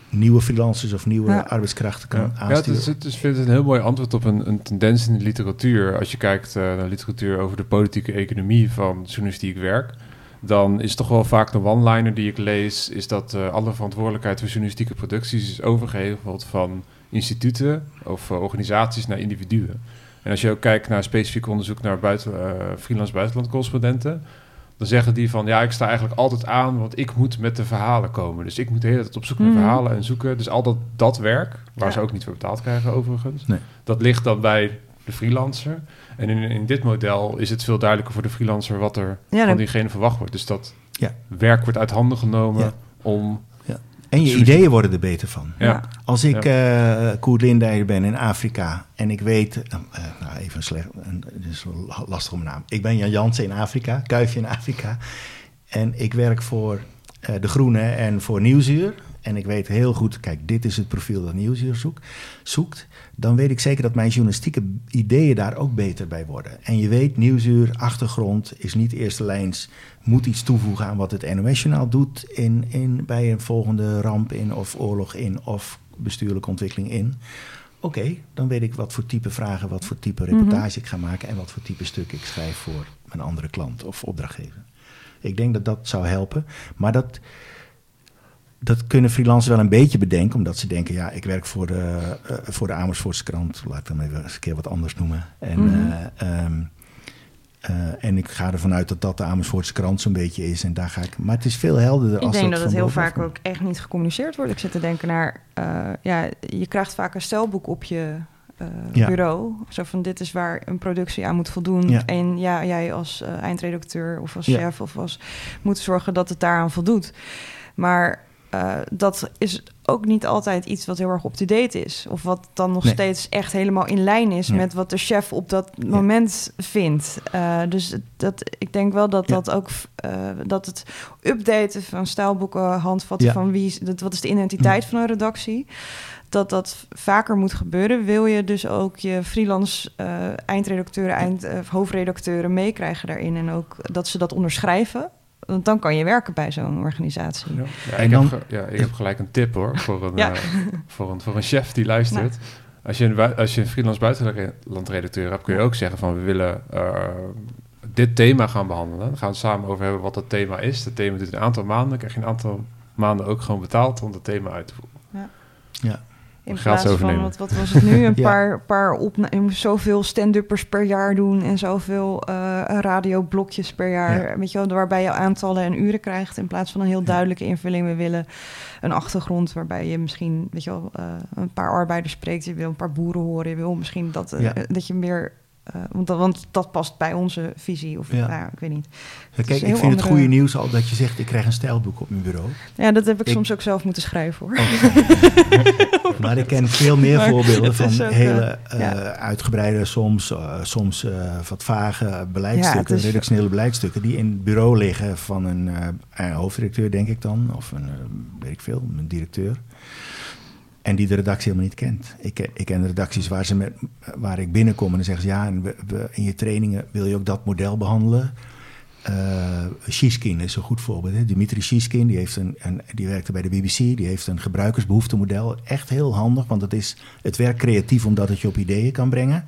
nieuwe freelancers of nieuwe Ja. arbeidskrachten kan Ja, ja het aansturen. is, het vind het een heel mooi antwoord op een, een tendens in de literatuur. Als je kijkt eh, naar literatuur over de politieke economie van journalistiek werk, dan is toch wel vaak de one-liner die ik lees, is dat eh, alle verantwoordelijkheid voor journalistieke producties is overgeheveld van instituten of eh, organisaties naar individuen. En als je ook kijkt naar specifiek onderzoek naar buiten, freelance buitenlandcorrespondenten, dan zeggen die van ja, ik sta eigenlijk altijd aan, want ik moet met de verhalen komen. Dus ik moet de hele tijd op zoek naar Mhm. verhalen en zoeken. Dus al dat, dat werk, waar Ja. ze ook niet voor betaald krijgen overigens, Nee. dat ligt dan bij de freelancer. En in, in dit model is het veel duidelijker voor de freelancer wat er Ja, van diegene verwacht wordt. Dus dat Ja. werk wordt uit handen genomen Ja. om... En je ideeën worden er beter van. Ja. Ja. Als ik Koert Lindeijer ben in Afrika en ik weet, eh, nou even een slecht, een, het is een naam. Ik ben Jan Jansen in Afrika, Kuifje in Afrika. En ik werk voor De Groene en voor Nieuwsuur. En ik weet heel goed, kijk, dit is het profiel dat Nieuwsuur zoek, zoekt. Dan weet ik zeker dat mijn journalistieke ideeën daar ook beter bij worden. En je weet, Nieuwsuur, achtergrond, is niet eerste lijns. Moet iets toevoegen aan wat het NOS-journaal doet in, in, bij een volgende ramp in of oorlog in of bestuurlijke ontwikkeling in. Oké, dan weet ik wat voor type vragen, wat voor type reportage ik ga maken en wat voor type stuk ik schrijf voor mijn andere klant of opdrachtgever. Ik denk dat dat zou helpen. Maar dat, dat kunnen freelancers wel een beetje bedenken, omdat ze denken: ja, ik werk voor de, eh, voor de Amersfoortse krant, laat ik dan even eens een keer wat anders noemen. En, Mhm. eh, ehm, eh, en ik ga ervan uit dat dat de Amersfoortse krant zo'n beetje is. En daar ga ik. Maar het is veel helderder. Ik als denk dat het heel vaak komt. ook echt niet gecommuniceerd wordt. Ik zit te denken naar, eh, ja, je krijgt vaak een stelboek op je eh, Ja. bureau. Zo van, dit is waar een productie aan moet voldoen. Ja. En ja, jij als eindredacteur of als Ja. chef of als moet zorgen dat het daaraan voldoet. Maar eh, dat is ook niet altijd iets wat heel erg up-to-date is. Of wat dan nog Nee. steeds echt helemaal in lijn is Ja. met wat de chef op dat moment vindt. Eh, dus dat, ik denk wel dat Ja. dat ook eh, dat het updaten van stijlboeken, handvatten van wie dat, wat is de identiteit van een redactie. Dat dat vaker moet gebeuren, wil je dus ook je freelance eindredacteuren, eind, hoofdredacteuren meekrijgen daarin. En ook dat ze dat onderschrijven. Want dan kan je werken bij zo'n organisatie. Ja, ik, dan- heb ja, ik heb gelijk een tip hoor, voor een, Ja. eh, voor een, voor een chef die luistert. Als, je een, als je een freelance buitenlandredacteur hebt, kun je ook zeggen van we willen eh, dit thema gaan behandelen. Dan gaan we het samen over hebben wat dat thema is. Het thema duurt een aantal maanden. Dan krijg je een aantal maanden ook gewoon betaald om het thema uit te voeren. Ja. In plaats van, wat, wat was het nu? Een Ja. paar, paar opna- je moet zoveel stand-uppers per jaar doen en zoveel eh radioblokjes per jaar. Ja. Weet je wel, waarbij je aantallen en uren krijgt in plaats van een heel duidelijke invulling. We willen een achtergrond waarbij je misschien, weet je wel, eh, een paar arbeiders spreekt. Je wil een paar boeren horen. Je wil misschien dat, eh, dat je meer. Eh, want, dat, want dat past bij onze visie. Of Ja. nou ik weet niet. Ja, kijk, ik vind het goede nieuws al dat je zegt: ik krijg een stijlboek op mijn bureau. Ja, dat heb ik, Ik- soms ook zelf moeten schrijven hoor. maar ik ken veel meer Maar voorbeelden van ook, hele eh, eh, ja. uitgebreide, soms, soms wat vage beleidstukken, is- redactionele beleidstukken, die in het bureau liggen van een, hoofddirecteur, denk ik dan, of een, weet ik veel, een directeur. En die de redactie helemaal niet kent. Ik, ken- ik ken redacties waar, ze met, waar ik binnenkom en dan zeggen ze... ja, en in je trainingen wil je ook dat model behandelen. Eh Shiskin is een goed voorbeeld. Hè? Dimitri Shiskin, die, heeft een, die werkte bij de BBC. Die heeft een gebruikersbehoeftemodel. Echt heel handig, want het, is, het werkt creatief omdat het je op ideeën kan brengen.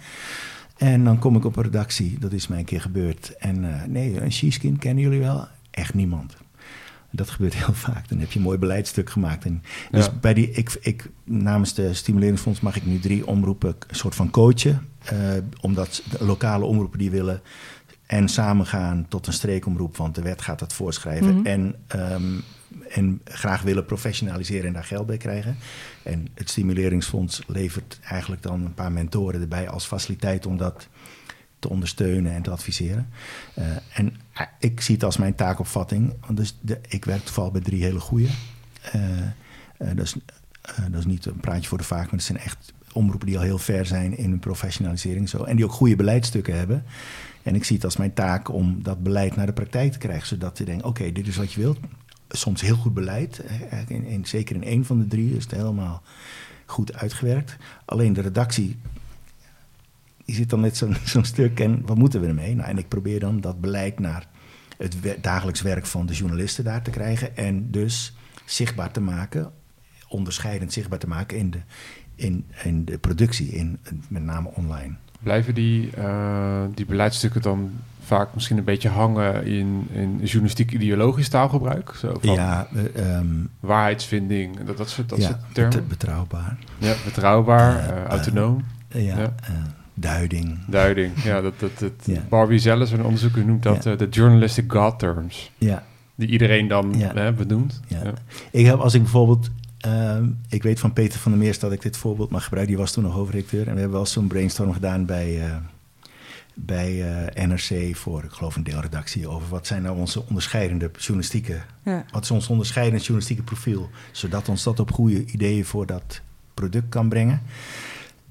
En dan kom ik op een redactie. Dat is mij een keer gebeurd. En eh, nee, een Shiskin kennen jullie wel? Echt niemand. Dat gebeurt heel vaak. Dan heb je een mooi beleidstuk gemaakt. En dus Ja. bij die, ik, ik, namens de Stimuleringsfonds mag ik nu drie omroepen een soort van coachen. Eh, omdat de lokale omroepen die willen en samengaan tot een streekomroep, want de wet gaat dat voorschrijven. Mhm. en, ehm, en graag willen professionaliseren en daar geld bij krijgen. En het Stimuleringsfonds levert eigenlijk dan een paar mentoren erbij als faciliteit om dat te ondersteunen en te adviseren. Eh, en eh, ik zie het als mijn taakopvatting. Want dus de, ik werk toevallig bij drie hele goede. dat, is, eh, dat is niet een praatje voor de vaak, maar het zijn echt omroepen die al heel ver zijn in hun professionalisering. Zo. En die ook goede beleidstukken hebben. En ik zie het als mijn taak om dat beleid naar de praktijk te krijgen. Zodat je denkt, oké, dit is wat je wilt. Soms heel goed beleid. eh, In, in, zeker in één van de drie is het helemaal goed uitgewerkt. Alleen de redactie die zit dan net zo'n zo'n stuk en wat moeten we ermee? Nou, en ik probeer dan dat beleid naar het dagelijks werk van de journalisten daar te krijgen. En dus zichtbaar te maken, onderscheidend zichtbaar te maken in de, in, in de productie, in, met name online. Blijven die, eh, die beleidsstukken dan vaak misschien een beetje hangen in, in journalistiek-ideologisch taalgebruik? Zo van ja, eh, ehm, waarheidsvinding, dat, dat soort, dat ja, soort termen? bet- betrouwbaar. Ja, betrouwbaar, Eh, autonoom, Eh, ja, Ja. Duiding. duiding. Ja, dat, dat, dat, Ja. Barbie zelfs, een onderzoeker, noemt dat Ja. eh, de journalistic God terms. Ja, Die iedereen dan Ja. hè, benoemt. Ja. Ja. Ik heb als ik bijvoorbeeld. ehm, ik weet van Peter van der Meers dat ik dit voorbeeld mag gebruiken. Die was toen nog hoofdredacteur. En we hebben wel zo'n brainstorm gedaan bij, eh, bij eh, NRC voor, ik geloof, een deelredactie. Over wat zijn nou onze onderscheidende journalistieke. Ja. Wat is ons onderscheidend journalistieke profiel? Zodat ons dat op goede ideeën voor dat product kan brengen.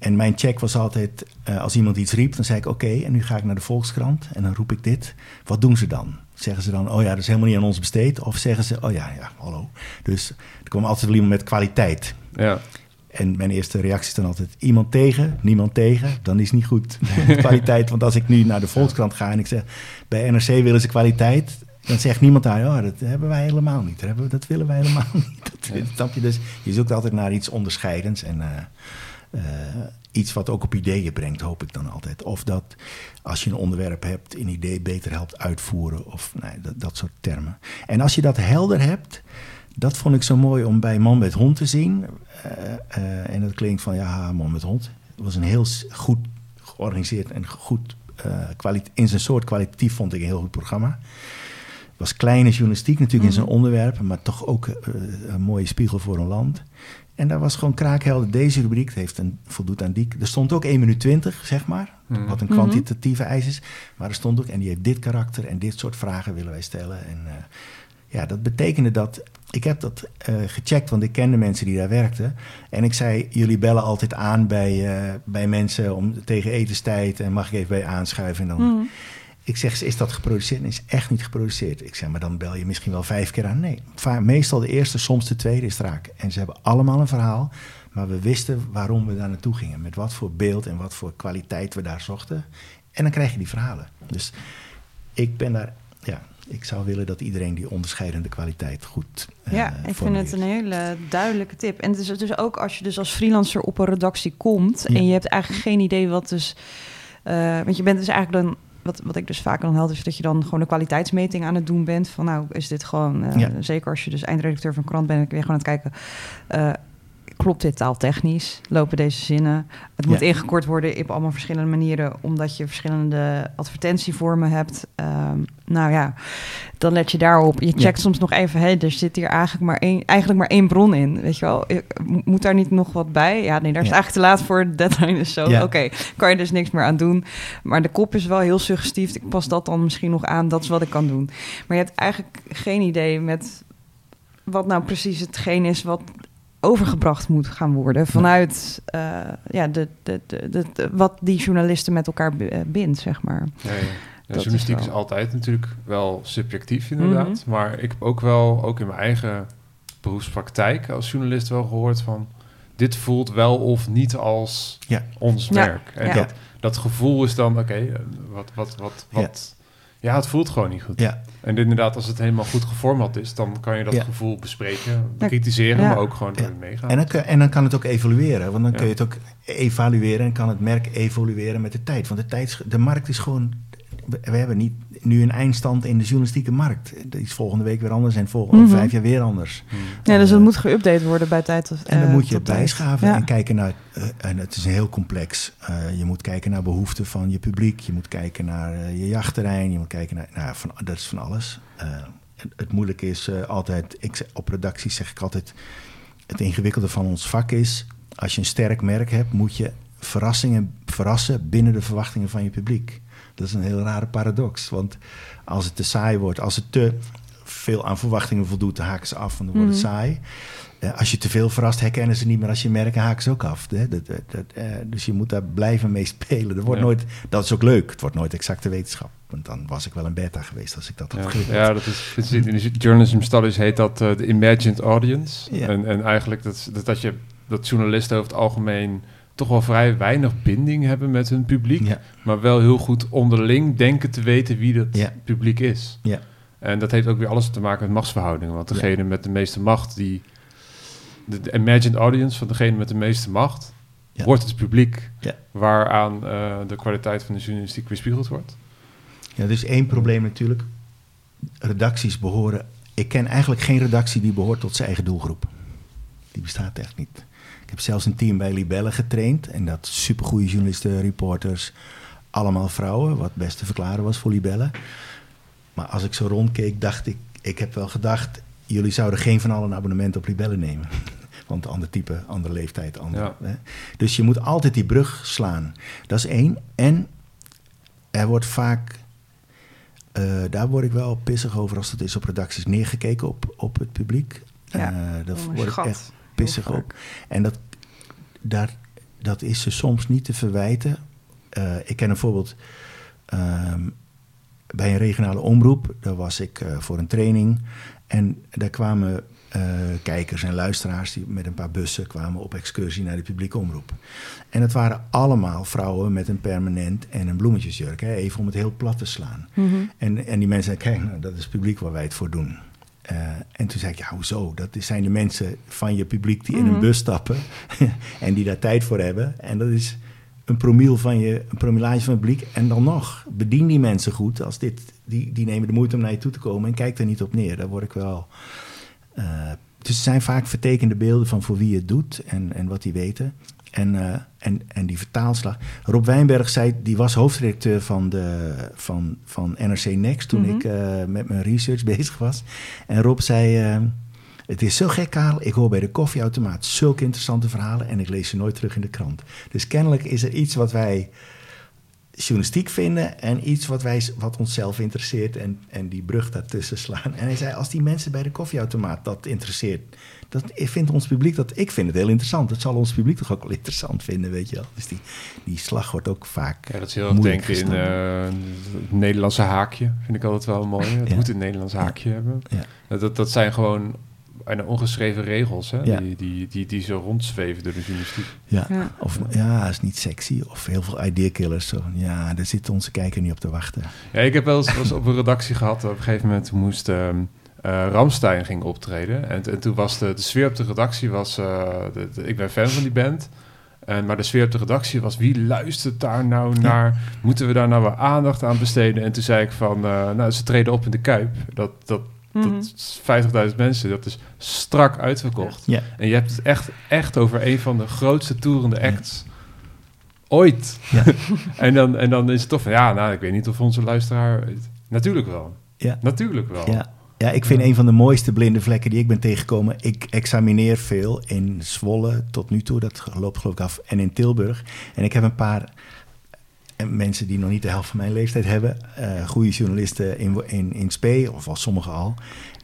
En mijn check was altijd, eh, als iemand iets riep, dan zei ik oké, en nu ga ik naar de Volkskrant en dan roep ik dit. Wat doen ze dan? Zeggen ze dan, oh ja, dat is helemaal niet aan ons besteed? Of zeggen ze, oh ja, ja, hallo. Dus er kwam altijd iemand met kwaliteit. Ja. En mijn eerste reactie is dan altijd, iemand tegen, niemand tegen, dan is het niet goed. kwaliteit, want als ik nu naar de Volkskrant ga en ik zeg, bij NRC willen ze kwaliteit, dan zegt niemand daar, oh, dat hebben wij helemaal niet. Dat, we, dat willen wij helemaal niet. Dat, Ja. snap je? Dus je zoekt altijd naar iets onderscheidends en... eh, iets wat ook op ideeën brengt, hoop ik dan altijd. Of dat als je een onderwerp hebt, een idee beter helpt uitvoeren. Of nee, dat, dat soort termen. En als je dat helder hebt, dat vond ik zo mooi om bij Man met Hond te zien. Eh, eh, en dat klinkt van ja, Man met Hond. Het was een heel goed georganiseerd en goed uh, in zijn soort kwalitatief vond ik een heel goed programma. Het was kleine journalistiek natuurlijk in zijn mhm. onderwerp, maar toch ook uh, een mooie spiegel voor een land. En daar was gewoon kraakhelder deze rubriek. Heeft een, voldoet aan die. Er stond ook 1 minuut 20, zeg maar. Mhm. Wat een kwantitatieve eis is. Maar er stond ook, en die heeft dit karakter en dit soort vragen willen wij stellen. En uh, ja, dat betekende dat. Ik heb dat uh, gecheckt, want ik kende mensen die daar werkten. En ik zei: Jullie bellen altijd aan bij, uh, bij mensen om, tegen etenstijd. En mag ik even bij aanschuiven? En dan. Mhm. Ik zeg, is dat geproduceerd? Nee, is echt niet geproduceerd. Ik zeg, maar dan bel je misschien wel vijf keer aan. Nee, meestal de eerste, soms de tweede is raak. En ze hebben allemaal een verhaal. Maar we wisten waarom we daar naartoe gingen. Met wat voor beeld en wat voor kwaliteit we daar zochten. En dan krijg je die verhalen. Dus ik ben daar, ja, ik zou willen dat iedereen die onderscheidende kwaliteit goed. Uh, ja, ik vind het een hele duidelijke tip. En het is dus ook als je dus als freelancer op een redactie komt en je hebt eigenlijk geen idee wat dus. Uh, want je bent dus eigenlijk dan wat, wat ik dus vaak dan helder is dat je dan gewoon een kwaliteitsmeting aan het doen bent. Van nou, is dit gewoon, uh, zeker als je dus eindredacteur van een krant bent, ben je gewoon aan het kijken. Klopt dit taaltechnisch? Lopen deze zinnen? Het moet ingekort worden op allemaal verschillende manieren, omdat je verschillende advertentievormen hebt. Um, nou ja, dan let je daarop. Je checkt soms nog even, hé, er zit hier eigenlijk maar, één, eigenlijk maar één bron in. Weet je wel, moet daar niet nog wat bij? Ja, nee, daar is eigenlijk te laat voor. De deadline is zo. Oké, kan je dus niks meer aan doen. Maar de kop is wel heel suggestief. Ik pas dat dan misschien nog aan. Dat is wat ik kan doen. Maar je hebt eigenlijk geen idee met wat nou precies hetgeen is wat overgebracht moet gaan worden vanuit uh, ja, de, de, de, de, wat die journalisten met elkaar eh, bindt, zeg maar. Ja, ja. Ja, journalistiek is, altijd natuurlijk wel subjectief, inderdaad. Mhm. Maar ik heb ook wel, ook in mijn eigen beroepspraktijk als journalist wel gehoord van... dit voelt wel of niet als ja. ons werk. En dat, dat gevoel is dan, oké, eh, wat, wat, wat, wat... Ja. het voelt gewoon niet goed. Ja. En inderdaad, als het helemaal goed gevormd is, dan kan je dat gevoel bespreken, kritiseren, maar ook gewoon meegaan. En dan, en dan kan het ook evolueren, want dan kun je het ook evalueren en kan het merk evolueren met de tijd. Want de, tijd, de markt is gewoon we hebben niet nu een eindstand in de journalistieke markt. Dat is volgende week weer anders en volgende mhm. vijf jaar weer anders. Ja, dus het moet geüpdate worden bij tijd. Of, en dan moet je bijschaven en kijken naar. Uh, en het is heel complex. Uh, je moet kijken naar behoeften van je publiek. Je moet kijken naar uh, je jachtterrein. Je moet kijken naar. Nou, van, dat is van alles. Het, het, moeilijke is altijd. Ik, op redacties zeg ik altijd. Het ingewikkelde van ons vak is. Als je een sterk merk hebt, moet je verrassingen verrassen binnen de verwachtingen van je publiek. Dat is een heel rare paradox. Want als het te saai wordt, als het te veel aan verwachtingen voldoet, dan haken ze af en dan wordt het mhm. saai. Uh, als je te veel verrast, herkennen ze niet meer. Als je merken, haken ze ook af. Hè? Dat, dat, dat, uh, dus je moet daar blijven mee spelen. Er wordt nooit, dat is ook leuk. Het wordt nooit exacte wetenschap. Want dan was ik wel een beta geweest als ik dat had ja. Ja, dat is, in de journalism studies heet dat uh, de imagined audience. En, en eigenlijk dat, dat, dat je dat journalisten over het algemeen toch wel vrij weinig binding hebben met hun publiek. Maar wel heel goed onderling denken te weten wie dat publiek is. Ja. En dat heeft ook weer alles te maken met machtsverhoudingen. Want degene met de meeste macht, die, de, imagined audience van degene met de meeste macht, wordt het publiek waaraan uh, de kwaliteit van de journalistiek weerspiegeld wordt. Ja, dus één probleem natuurlijk. Redacties behoren. Ik ken eigenlijk geen redactie die behoort tot zijn eigen doelgroep. Die bestaat echt niet heb zelfs een team bij Libelle getraind. En dat supergoeie journalisten, reporters, allemaal vrouwen. Wat best te verklaren was voor Libelle. Maar als ik zo rondkeek, dacht ik... Ik heb wel gedacht, jullie zouden geen van allen een abonnement op Libelle nemen. Want ander type, andere leeftijd, ander. Hè? Dus je moet altijd die brug slaan. Dat is één. En er wordt vaak... Uh, daar word ik wel pissig over als het is op redacties neergekeken op, op het publiek. Ja, uh, dat word ik echt pissig op. En dat, daar, dat is ze soms niet te verwijten. Uh, ik ken een voorbeeld ehm, bij een regionale omroep. Daar was ik uh, voor een training. En daar kwamen uh, kijkers en luisteraars die met een paar bussen kwamen op excursie naar de publieke omroep. En het waren allemaal vrouwen met een permanent en een bloemetjesjurk. Hè, even om het heel plat te slaan. Mm -hmm. en, en die mensen zeiden, kijk, nou, dat is het publiek waar wij het voor doen. Uh, en toen zei ik, ja, hoezo? Dat zijn de mensen van je publiek die in een mhm. bus stappen en die daar tijd voor hebben. En dat is een promiel van je, een promillage van het publiek. En dan nog, bedien die mensen goed. Als dit, die, die nemen de moeite om naar je toe te komen en kijk er niet op neer. Daar word ik wel uh, dus er zijn vaak vertekende beelden van voor wie het doet en, en wat die weten. En, uh, en, en die vertaalslag. Rob Wijnberg zei, die was hoofdredacteur van, de, van, van NRC Next toen ik uh, met mijn research bezig was. En Rob zei, uh, het is zo gek Karel, ik hoor bij de koffieautomaat zulke interessante verhalen en ik lees ze nooit terug in de krant. Dus kennelijk is er iets wat wij journalistiek vinden en iets wat, wij, wat onszelf interesseert en, en die brug daartussen slaan. En hij zei, als die mensen bij de koffieautomaat dat interesseert, dat vindt ons publiek dat. Ik vind het heel interessant. Dat zal ons publiek toch ook wel interessant vinden, weet je wel. Dus die, die slag wordt ook vaak. Ja, dat is heel erg denken in uh, het Nederlandse haakje. Vind ik altijd wel mooi. Het ja. moet een Nederlands haakje ja. hebben. Ja. Dat, dat zijn gewoon bijna ongeschreven regels, hè? Ja. Die, die, die, die zo rondzweven door de journalistiek. Ja, ja. of ja, is niet sexy. Of heel veel ideakillers. Zo. Ja, daar zit onze kijker niet op te wachten. Ja, ik heb wel eens, was op een redactie gehad. Op een gegeven moment moest um, uh, Ramstein ging optreden. En, en, toen was de, de sfeer op de redactie was... Uh, de, de, ik ben fan van die band. En, maar de sfeer op de redactie was... wie luistert daar nou naar? Moeten we daar nou wel aandacht aan besteden? En toen zei ik van... Uh, nou, ze treden op in de Kuip. Dat... dat Mm -hmm. Dat 50.000 mensen, dat is strak uitverkocht. Ja. En je hebt het echt, echt over een van de grootste toerende acts ja. ooit. Ja. en, dan, en dan is het toch van, ja, nou, ik weet niet of onze luisteraar... Natuurlijk wel. Ja. Natuurlijk wel. Ja. Ja, ik vind een van de mooiste blinde vlekken die ik ben tegengekomen. Ik examineer veel in Zwolle tot nu toe, dat loopt geloof ik af, en in Tilburg. En ik heb een paar mensen die nog niet de helft van mijn leeftijd hebben, uh, goede journalisten in, in, in SPE, of al sommigen al.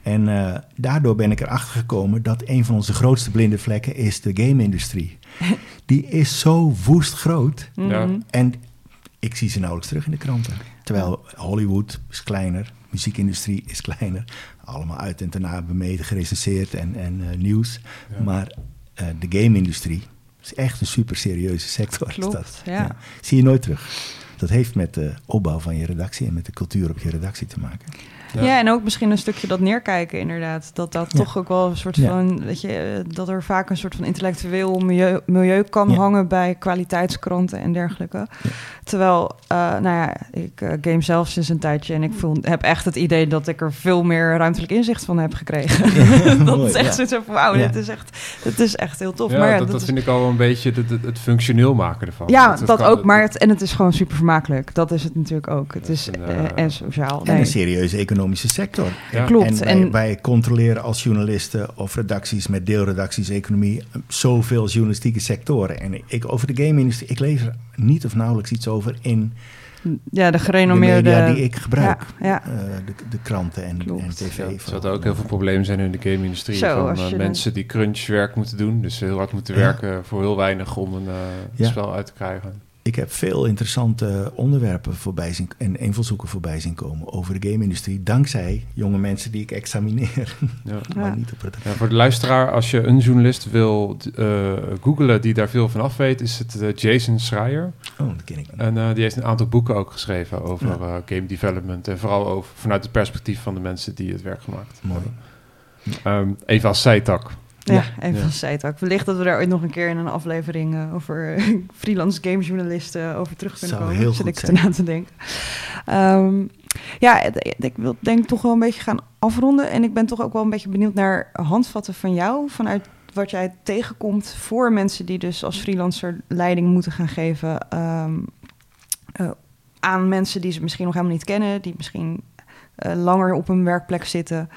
En uh, daardoor ben ik erachter gekomen dat een van onze grootste blinde vlekken is de game-industrie. Die is zo woest groot. Ja. En ik zie ze nauwelijks terug in de kranten. Terwijl Hollywood is kleiner, muziekindustrie is kleiner. Allemaal uit en daarna bemeten, gerecenseerd en, en uh, nieuws. Ja. Maar uh, de game-industrie is echt een super serieuze sector. Klopt, dat. Ja. ja. Zie je nooit terug. Dat heeft met de opbouw van je redactie en met de cultuur op je redactie te maken. Ja. ja, en ook misschien een stukje dat neerkijken, inderdaad. Dat dat ja. toch ook wel een soort van, weet je, dat er vaak een soort van intellectueel milieu, milieu kan hangen bij kwaliteitskranten en dergelijke. Terwijl, uh, nou ja, ik uh, game zelf sinds een tijdje en ik voel, heb echt het idee dat ik er veel meer ruimtelijk inzicht van heb gekregen. dat is echt zoiets van, wauw, dit is echt, dit is echt heel tof. Ja, maar dat, dat, dat vind ik al een beetje het, het, het, functioneel maken ervan. Ja, dat, dat ook, maar het, en het is gewoon super vermakelijk. Dat is het natuurlijk ook. Het is een, uh, en sociaal. En nee. een serieuze economische sector. Ja. Klopt. En wij, en wij, controleren als journalisten of redacties met deelredacties economie zoveel journalistieke sectoren. En ik over de game-industrie, ik lees er niet of nauwelijks iets over in ja, de gerenommeerde... De media die ik gebruik. Ja, ja. Uh, de, de, kranten en, en tv. Ja, er zouden ook heel veel problemen zijn in de game-industrie. Van uh, mensen die crunchwerk moeten doen. Dus heel hard moeten werken voor heel weinig om een uh, spel uit te krijgen ik heb veel interessante onderwerpen voorbij zien, en invalshoeken voorbij zien komen over de game-industrie. Dankzij jonge mensen die ik examineer. Ja. maar niet op het... ja, voor de luisteraar, als je een journalist wil uh, googlen die daar veel van af weet, is het uh, Jason Schreier. Oh, dat ken ik niet. En uh, die heeft een aantal boeken ook geschreven over ja. game development. En vooral over, vanuit het perspectief van de mensen die het werk gemaakt Mooi. Um, even als zijtak. Ja, even ja. als zijtak. Wellicht dat we daar ooit nog een keer in een aflevering uh, over uh, freelance gamejournalisten over terug kunnen Zou komen. Heel Zit goed ik ernaar te denken. Um, ja, ik wil denk toch wel een beetje gaan afronden. En ik ben toch ook wel een beetje benieuwd naar handvatten van jou. Vanuit wat jij tegenkomt voor mensen die dus als freelancer leiding moeten gaan geven. Um, uh, aan mensen die ze misschien nog helemaal niet kennen. Die misschien langer op een werkplek zitten.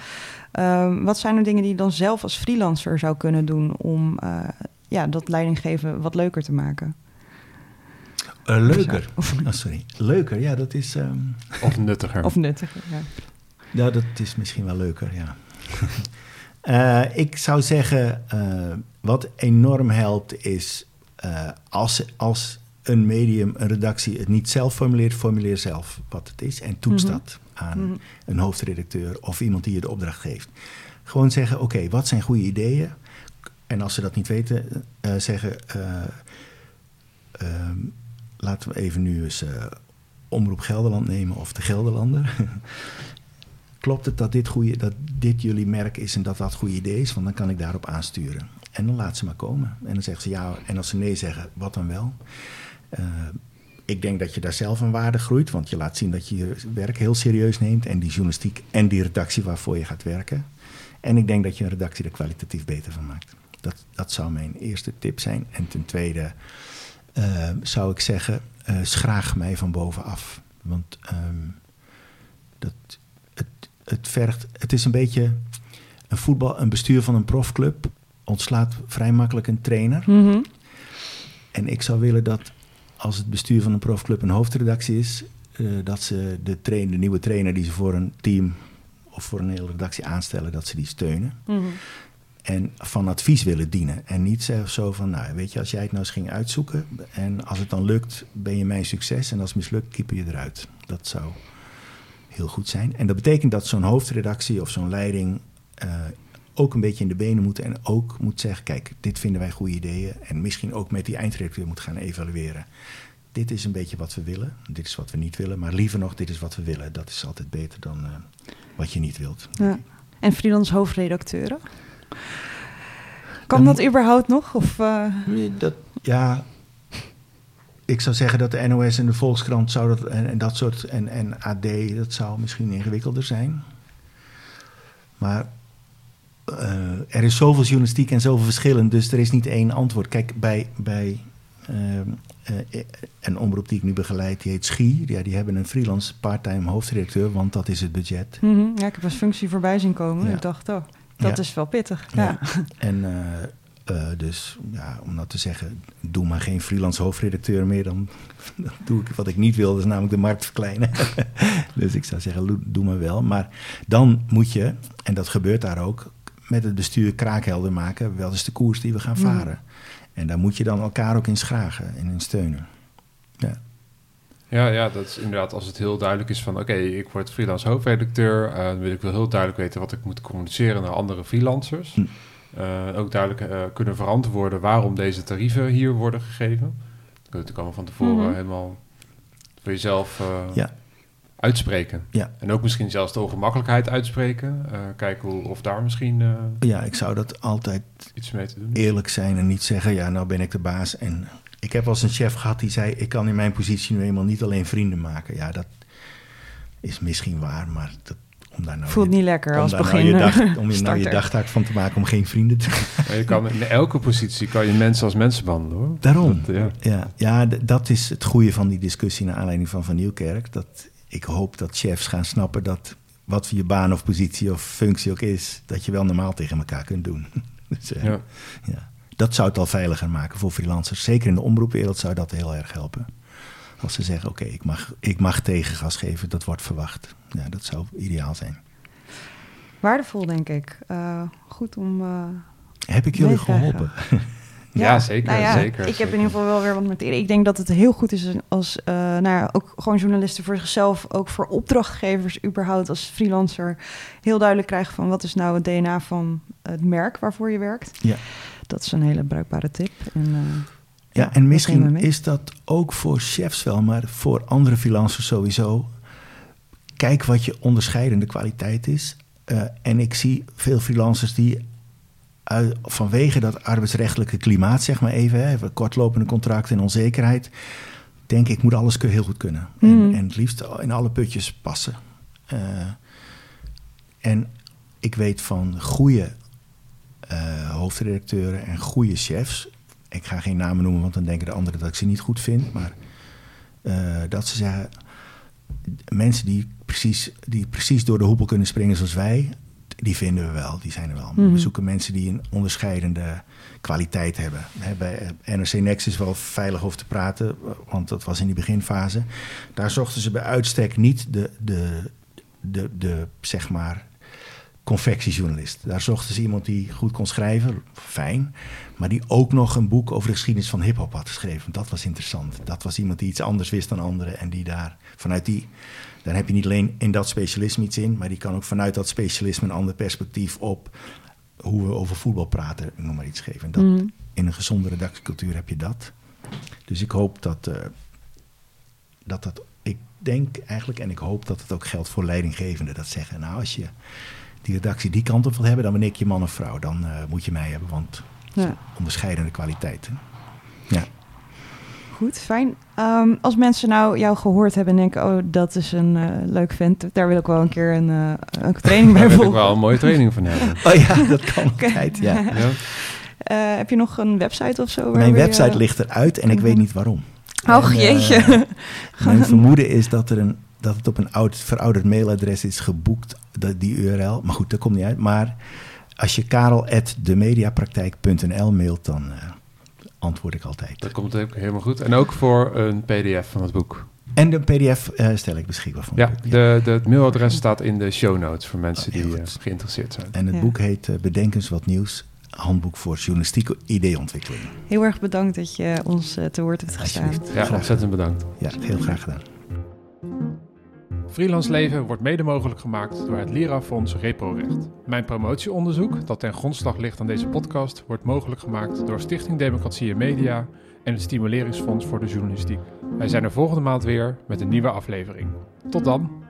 Um, wat zijn er dingen die je dan zelf als freelancer zou kunnen doen om uh, ja, dat leidinggeven wat leuker te maken? Uh, leuker. Of, oh, sorry. Leuker, ja, dat is. Um... Of nuttiger. of nuttiger, ja. Ja, dat is misschien wel leuker, ja. uh, ik zou zeggen, wat enorm helpt is als, als een medium, een redactie het niet zelf formuleert, formuleer zelf wat het is en toets mm-hmm. dat aan mm-hmm. een hoofdredacteur of iemand die je de opdracht geeft. Gewoon zeggen: oké, okay, wat zijn goede ideeën? En als ze dat niet weten, uh, zeggen: uh, uh, laten we even nu eens Omroep Gelderland nemen of de Gelderlander. Klopt het dat dit, goede, dat dit jullie merk is en dat dat goede idee is? Want dan kan ik daarop aansturen. En dan laat ze maar komen. En dan zeggen ze ja. En als ze nee zeggen, wat dan wel? Uh, ik denk dat je daar zelf een waarde groeit, want je laat zien dat je je werk heel serieus neemt en die journalistiek en die redactie waarvoor je gaat werken. En ik denk dat je een redactie er kwalitatief beter van maakt. Dat, dat zou mijn eerste tip zijn. En ten tweede uh, zou ik zeggen, uh, schraag mij van bovenaf. Want um, dat, het, het vergt, het is een beetje een voetbal, een bestuur van een profclub ontslaat vrij makkelijk een trainer. Mm -hmm. En ik zou willen dat als het bestuur van een profclub een hoofdredactie is, uh, dat ze de, trainer, de nieuwe trainer die ze voor een team of voor een hele redactie aanstellen, dat ze die steunen. Mm -hmm. En van advies willen dienen. En niet zo van, nou weet je, als jij het nou eens ging uitzoeken en als het dan lukt, ben je mijn succes. En als het mislukt, keeper je eruit. Dat zou heel goed zijn. En dat betekent dat zo'n hoofdredactie of zo'n leiding uh, ook een beetje in de benen moet en ook moet zeggen: kijk, dit vinden wij goede ideeën. En misschien ook met die eindredacteur moet gaan evalueren. Dit is een beetje wat we willen, dit is wat we niet willen. Maar liever nog, dit is wat we willen. Dat is altijd beter dan uh, wat je niet wilt. Ja. En freelance hoofdredacteuren? Kan dat überhaupt nog? Of, uh... dat, ja, ik zou zeggen dat de NOS en de Volkskrant zou dat, en, en dat soort en, en AD, dat zou misschien ingewikkelder zijn. Maar er is zoveel journalistiek en zoveel verschillen, dus er is niet één antwoord. Kijk, bij, bij uh, uh, een omroep die ik nu begeleid, die heet Schie. Ja, die hebben een freelance part-time hoofdredacteur, want dat is het budget. Mm -hmm. Ja, ik heb als functie voorbij zien komen. Ja. Ik dacht, oh, dat Ja. is wel pittig. Ja. Ja. En eh, uh, dus, ja, om dat te zeggen, doe maar geen freelance hoofdredacteur meer. Dan, dan doe ik wat ik niet wil, dat is namelijk de markt verkleinen. dus ik zou zeggen, doe maar wel. Maar dan moet je, en dat gebeurt daar ook, met het bestuur kraakhelder maken. Wel is de koers die we gaan varen. Mm. En daar moet je dan elkaar ook in schragen en in steunen. Ja. Ja, ja, dat is inderdaad als het heel duidelijk is van... oké, okay, ik word freelance hoofdredacteur... Uh, dan wil ik wel heel duidelijk weten wat ik moet communiceren naar andere freelancers. Hm. Uh, ook duidelijk uh, kunnen verantwoorden waarom deze tarieven hier worden gegeven. Dat kan van tevoren mm -hmm. helemaal voor jezelf uh, ja. Uitspreken. Ja. En ook misschien zelfs de ongemakkelijkheid uitspreken. Uh, kijken hoe, of daar misschien... Uh, ja, ik zou dat altijd iets mee te doen. eerlijk zijn en niet zeggen... ja, nou ben ik de baas. En ik heb wel eens een chef gehad die zei... ik kan in mijn positie nu eenmaal niet alleen vrienden maken. Ja, dat is misschien waar, maar... Dat, om daar nou Voelt je, niet lekker als nou begin. je dag, om je nou je dagtaak van te maken om geen vrienden te ja, je kan In elke positie kan je mensen als mensen behandelen hoor. Daarom. Dat, ja, ja, ja dat is het goede van die discussie naar aanleiding van Van Nieuwkerk. Dat ik hoop dat chefs gaan snappen dat wat je baan of positie of functie ook is, dat je wel normaal tegen elkaar kunt doen. dus, uh, ja. ja. Dat zou het al veiliger maken voor freelancers. Zeker in de omroepwereld zou dat heel erg helpen. Als ze zeggen, oké, okay, ik, mag, ik mag tegengas geven, dat wordt verwacht. Ja, dat zou ideaal zijn. Waardevol, denk ik. Uh, goed om. Uh, Heb ik jullie geholpen? Ja, ja, zeker, nou ja, zeker. Ik zeker. heb in ieder geval wel weer wat met Ik denk dat het heel goed is als uh, nou ja, ook gewoon journalisten voor zichzelf, ook voor opdrachtgevers überhaupt als freelancer, heel duidelijk krijgen van wat is nou het DNA van het merk waarvoor je werkt. Ja. Dat is een hele bruikbare tip. En, uh, ja, ja, en misschien is dat ook voor chefs wel, maar voor andere freelancers sowieso. Kijk wat je onderscheidende kwaliteit is. Uh, en ik zie veel freelancers die uit, vanwege dat arbeidsrechtelijke klimaat, zeg maar even, hè, kortlopende contracten en onzekerheid, denk ik moet alles heel goed kunnen. Mm. En, en, het liefst in alle putjes passen. Uh, en ik weet van goede uh, hoofdredacteuren en goede chefs. Ik ga geen namen noemen, want dan denken de anderen dat ik ze niet goed vind. Maar uh, dat ze zeggen, mensen die precies, die precies door de hoepel kunnen springen zoals wij, die vinden we wel, die zijn er wel. Mhm. We zoeken mensen die een onderscheidende kwaliteit hebben. He, bij NRC Next is wel veilig over te praten, want dat was in die beginfase. Daar zochten ze bij uitstek niet de, de, de, de zeg maar, confectiejournalist. Daar zochten ze iemand die goed kon schrijven, fijn, maar die ook nog een boek over de geschiedenis van hip-hop had geschreven. Dat was interessant. Dat was iemand die iets anders wist dan anderen en die daar vanuit die. Dan heb je niet alleen in dat specialisme iets in, maar die kan ook vanuit dat specialisme een ander perspectief op hoe we over voetbal praten, noem maar iets geven. En dat, mm. In een gezonde redactiecultuur heb je dat. Dus ik hoop dat, uh, dat dat. Ik denk eigenlijk en ik hoop dat het ook geldt voor leidinggevenden. Dat zeggen, nou, als je die redactie die kant op wil hebben, dan ben ik je man of vrouw. Dan uh, moet je mij hebben, want ja. onderscheidende kwaliteiten. Ja. goed, fijn. Um, als mensen nou jou gehoord hebben en denken... oh, dat is een uh, leuk vent, daar wil ik wel een keer een, uh, een training bij volgen. Daar wil ik wel een mooie training van hebben. oh ja, dat kan altijd, ja. ja. Uh, heb je nog een website of zo? Mijn website ligt eruit en ik weet niet waarom. Oh, jeetje. mijn vermoeden is dat, er een, dat het op een oud, verouderd mailadres is geboekt, die URL. Maar goed, dat komt niet uit. Maar als je karel.demediapraktijk.nl mailt, dan uh, antwoord ik altijd. Dat komt helemaal goed. En ook voor een pdf van het boek. En de pdf uh, stel ik beschikbaar voor. Ja, de, de, het mailadres staat in de show notes voor mensen oh, die uh, geïnteresseerd zijn. En het ja. boek heet uh, Bedenkens wat nieuws. Handboek voor journalistieke ideeontwikkeling. Heel erg bedankt dat je ons te woord hebt gestaan. Ja, ontzettend bedankt. Ja, heel graag gedaan. Freelance Leven wordt mede mogelijk gemaakt door het Lira-fonds ReproRecht. Mijn promotieonderzoek, dat ten grondslag ligt aan deze podcast, wordt mogelijk gemaakt door Stichting Democratie en Media en het Stimuleringsfonds voor de Journalistiek. Wij zijn er volgende maand weer met een nieuwe aflevering. Tot dan!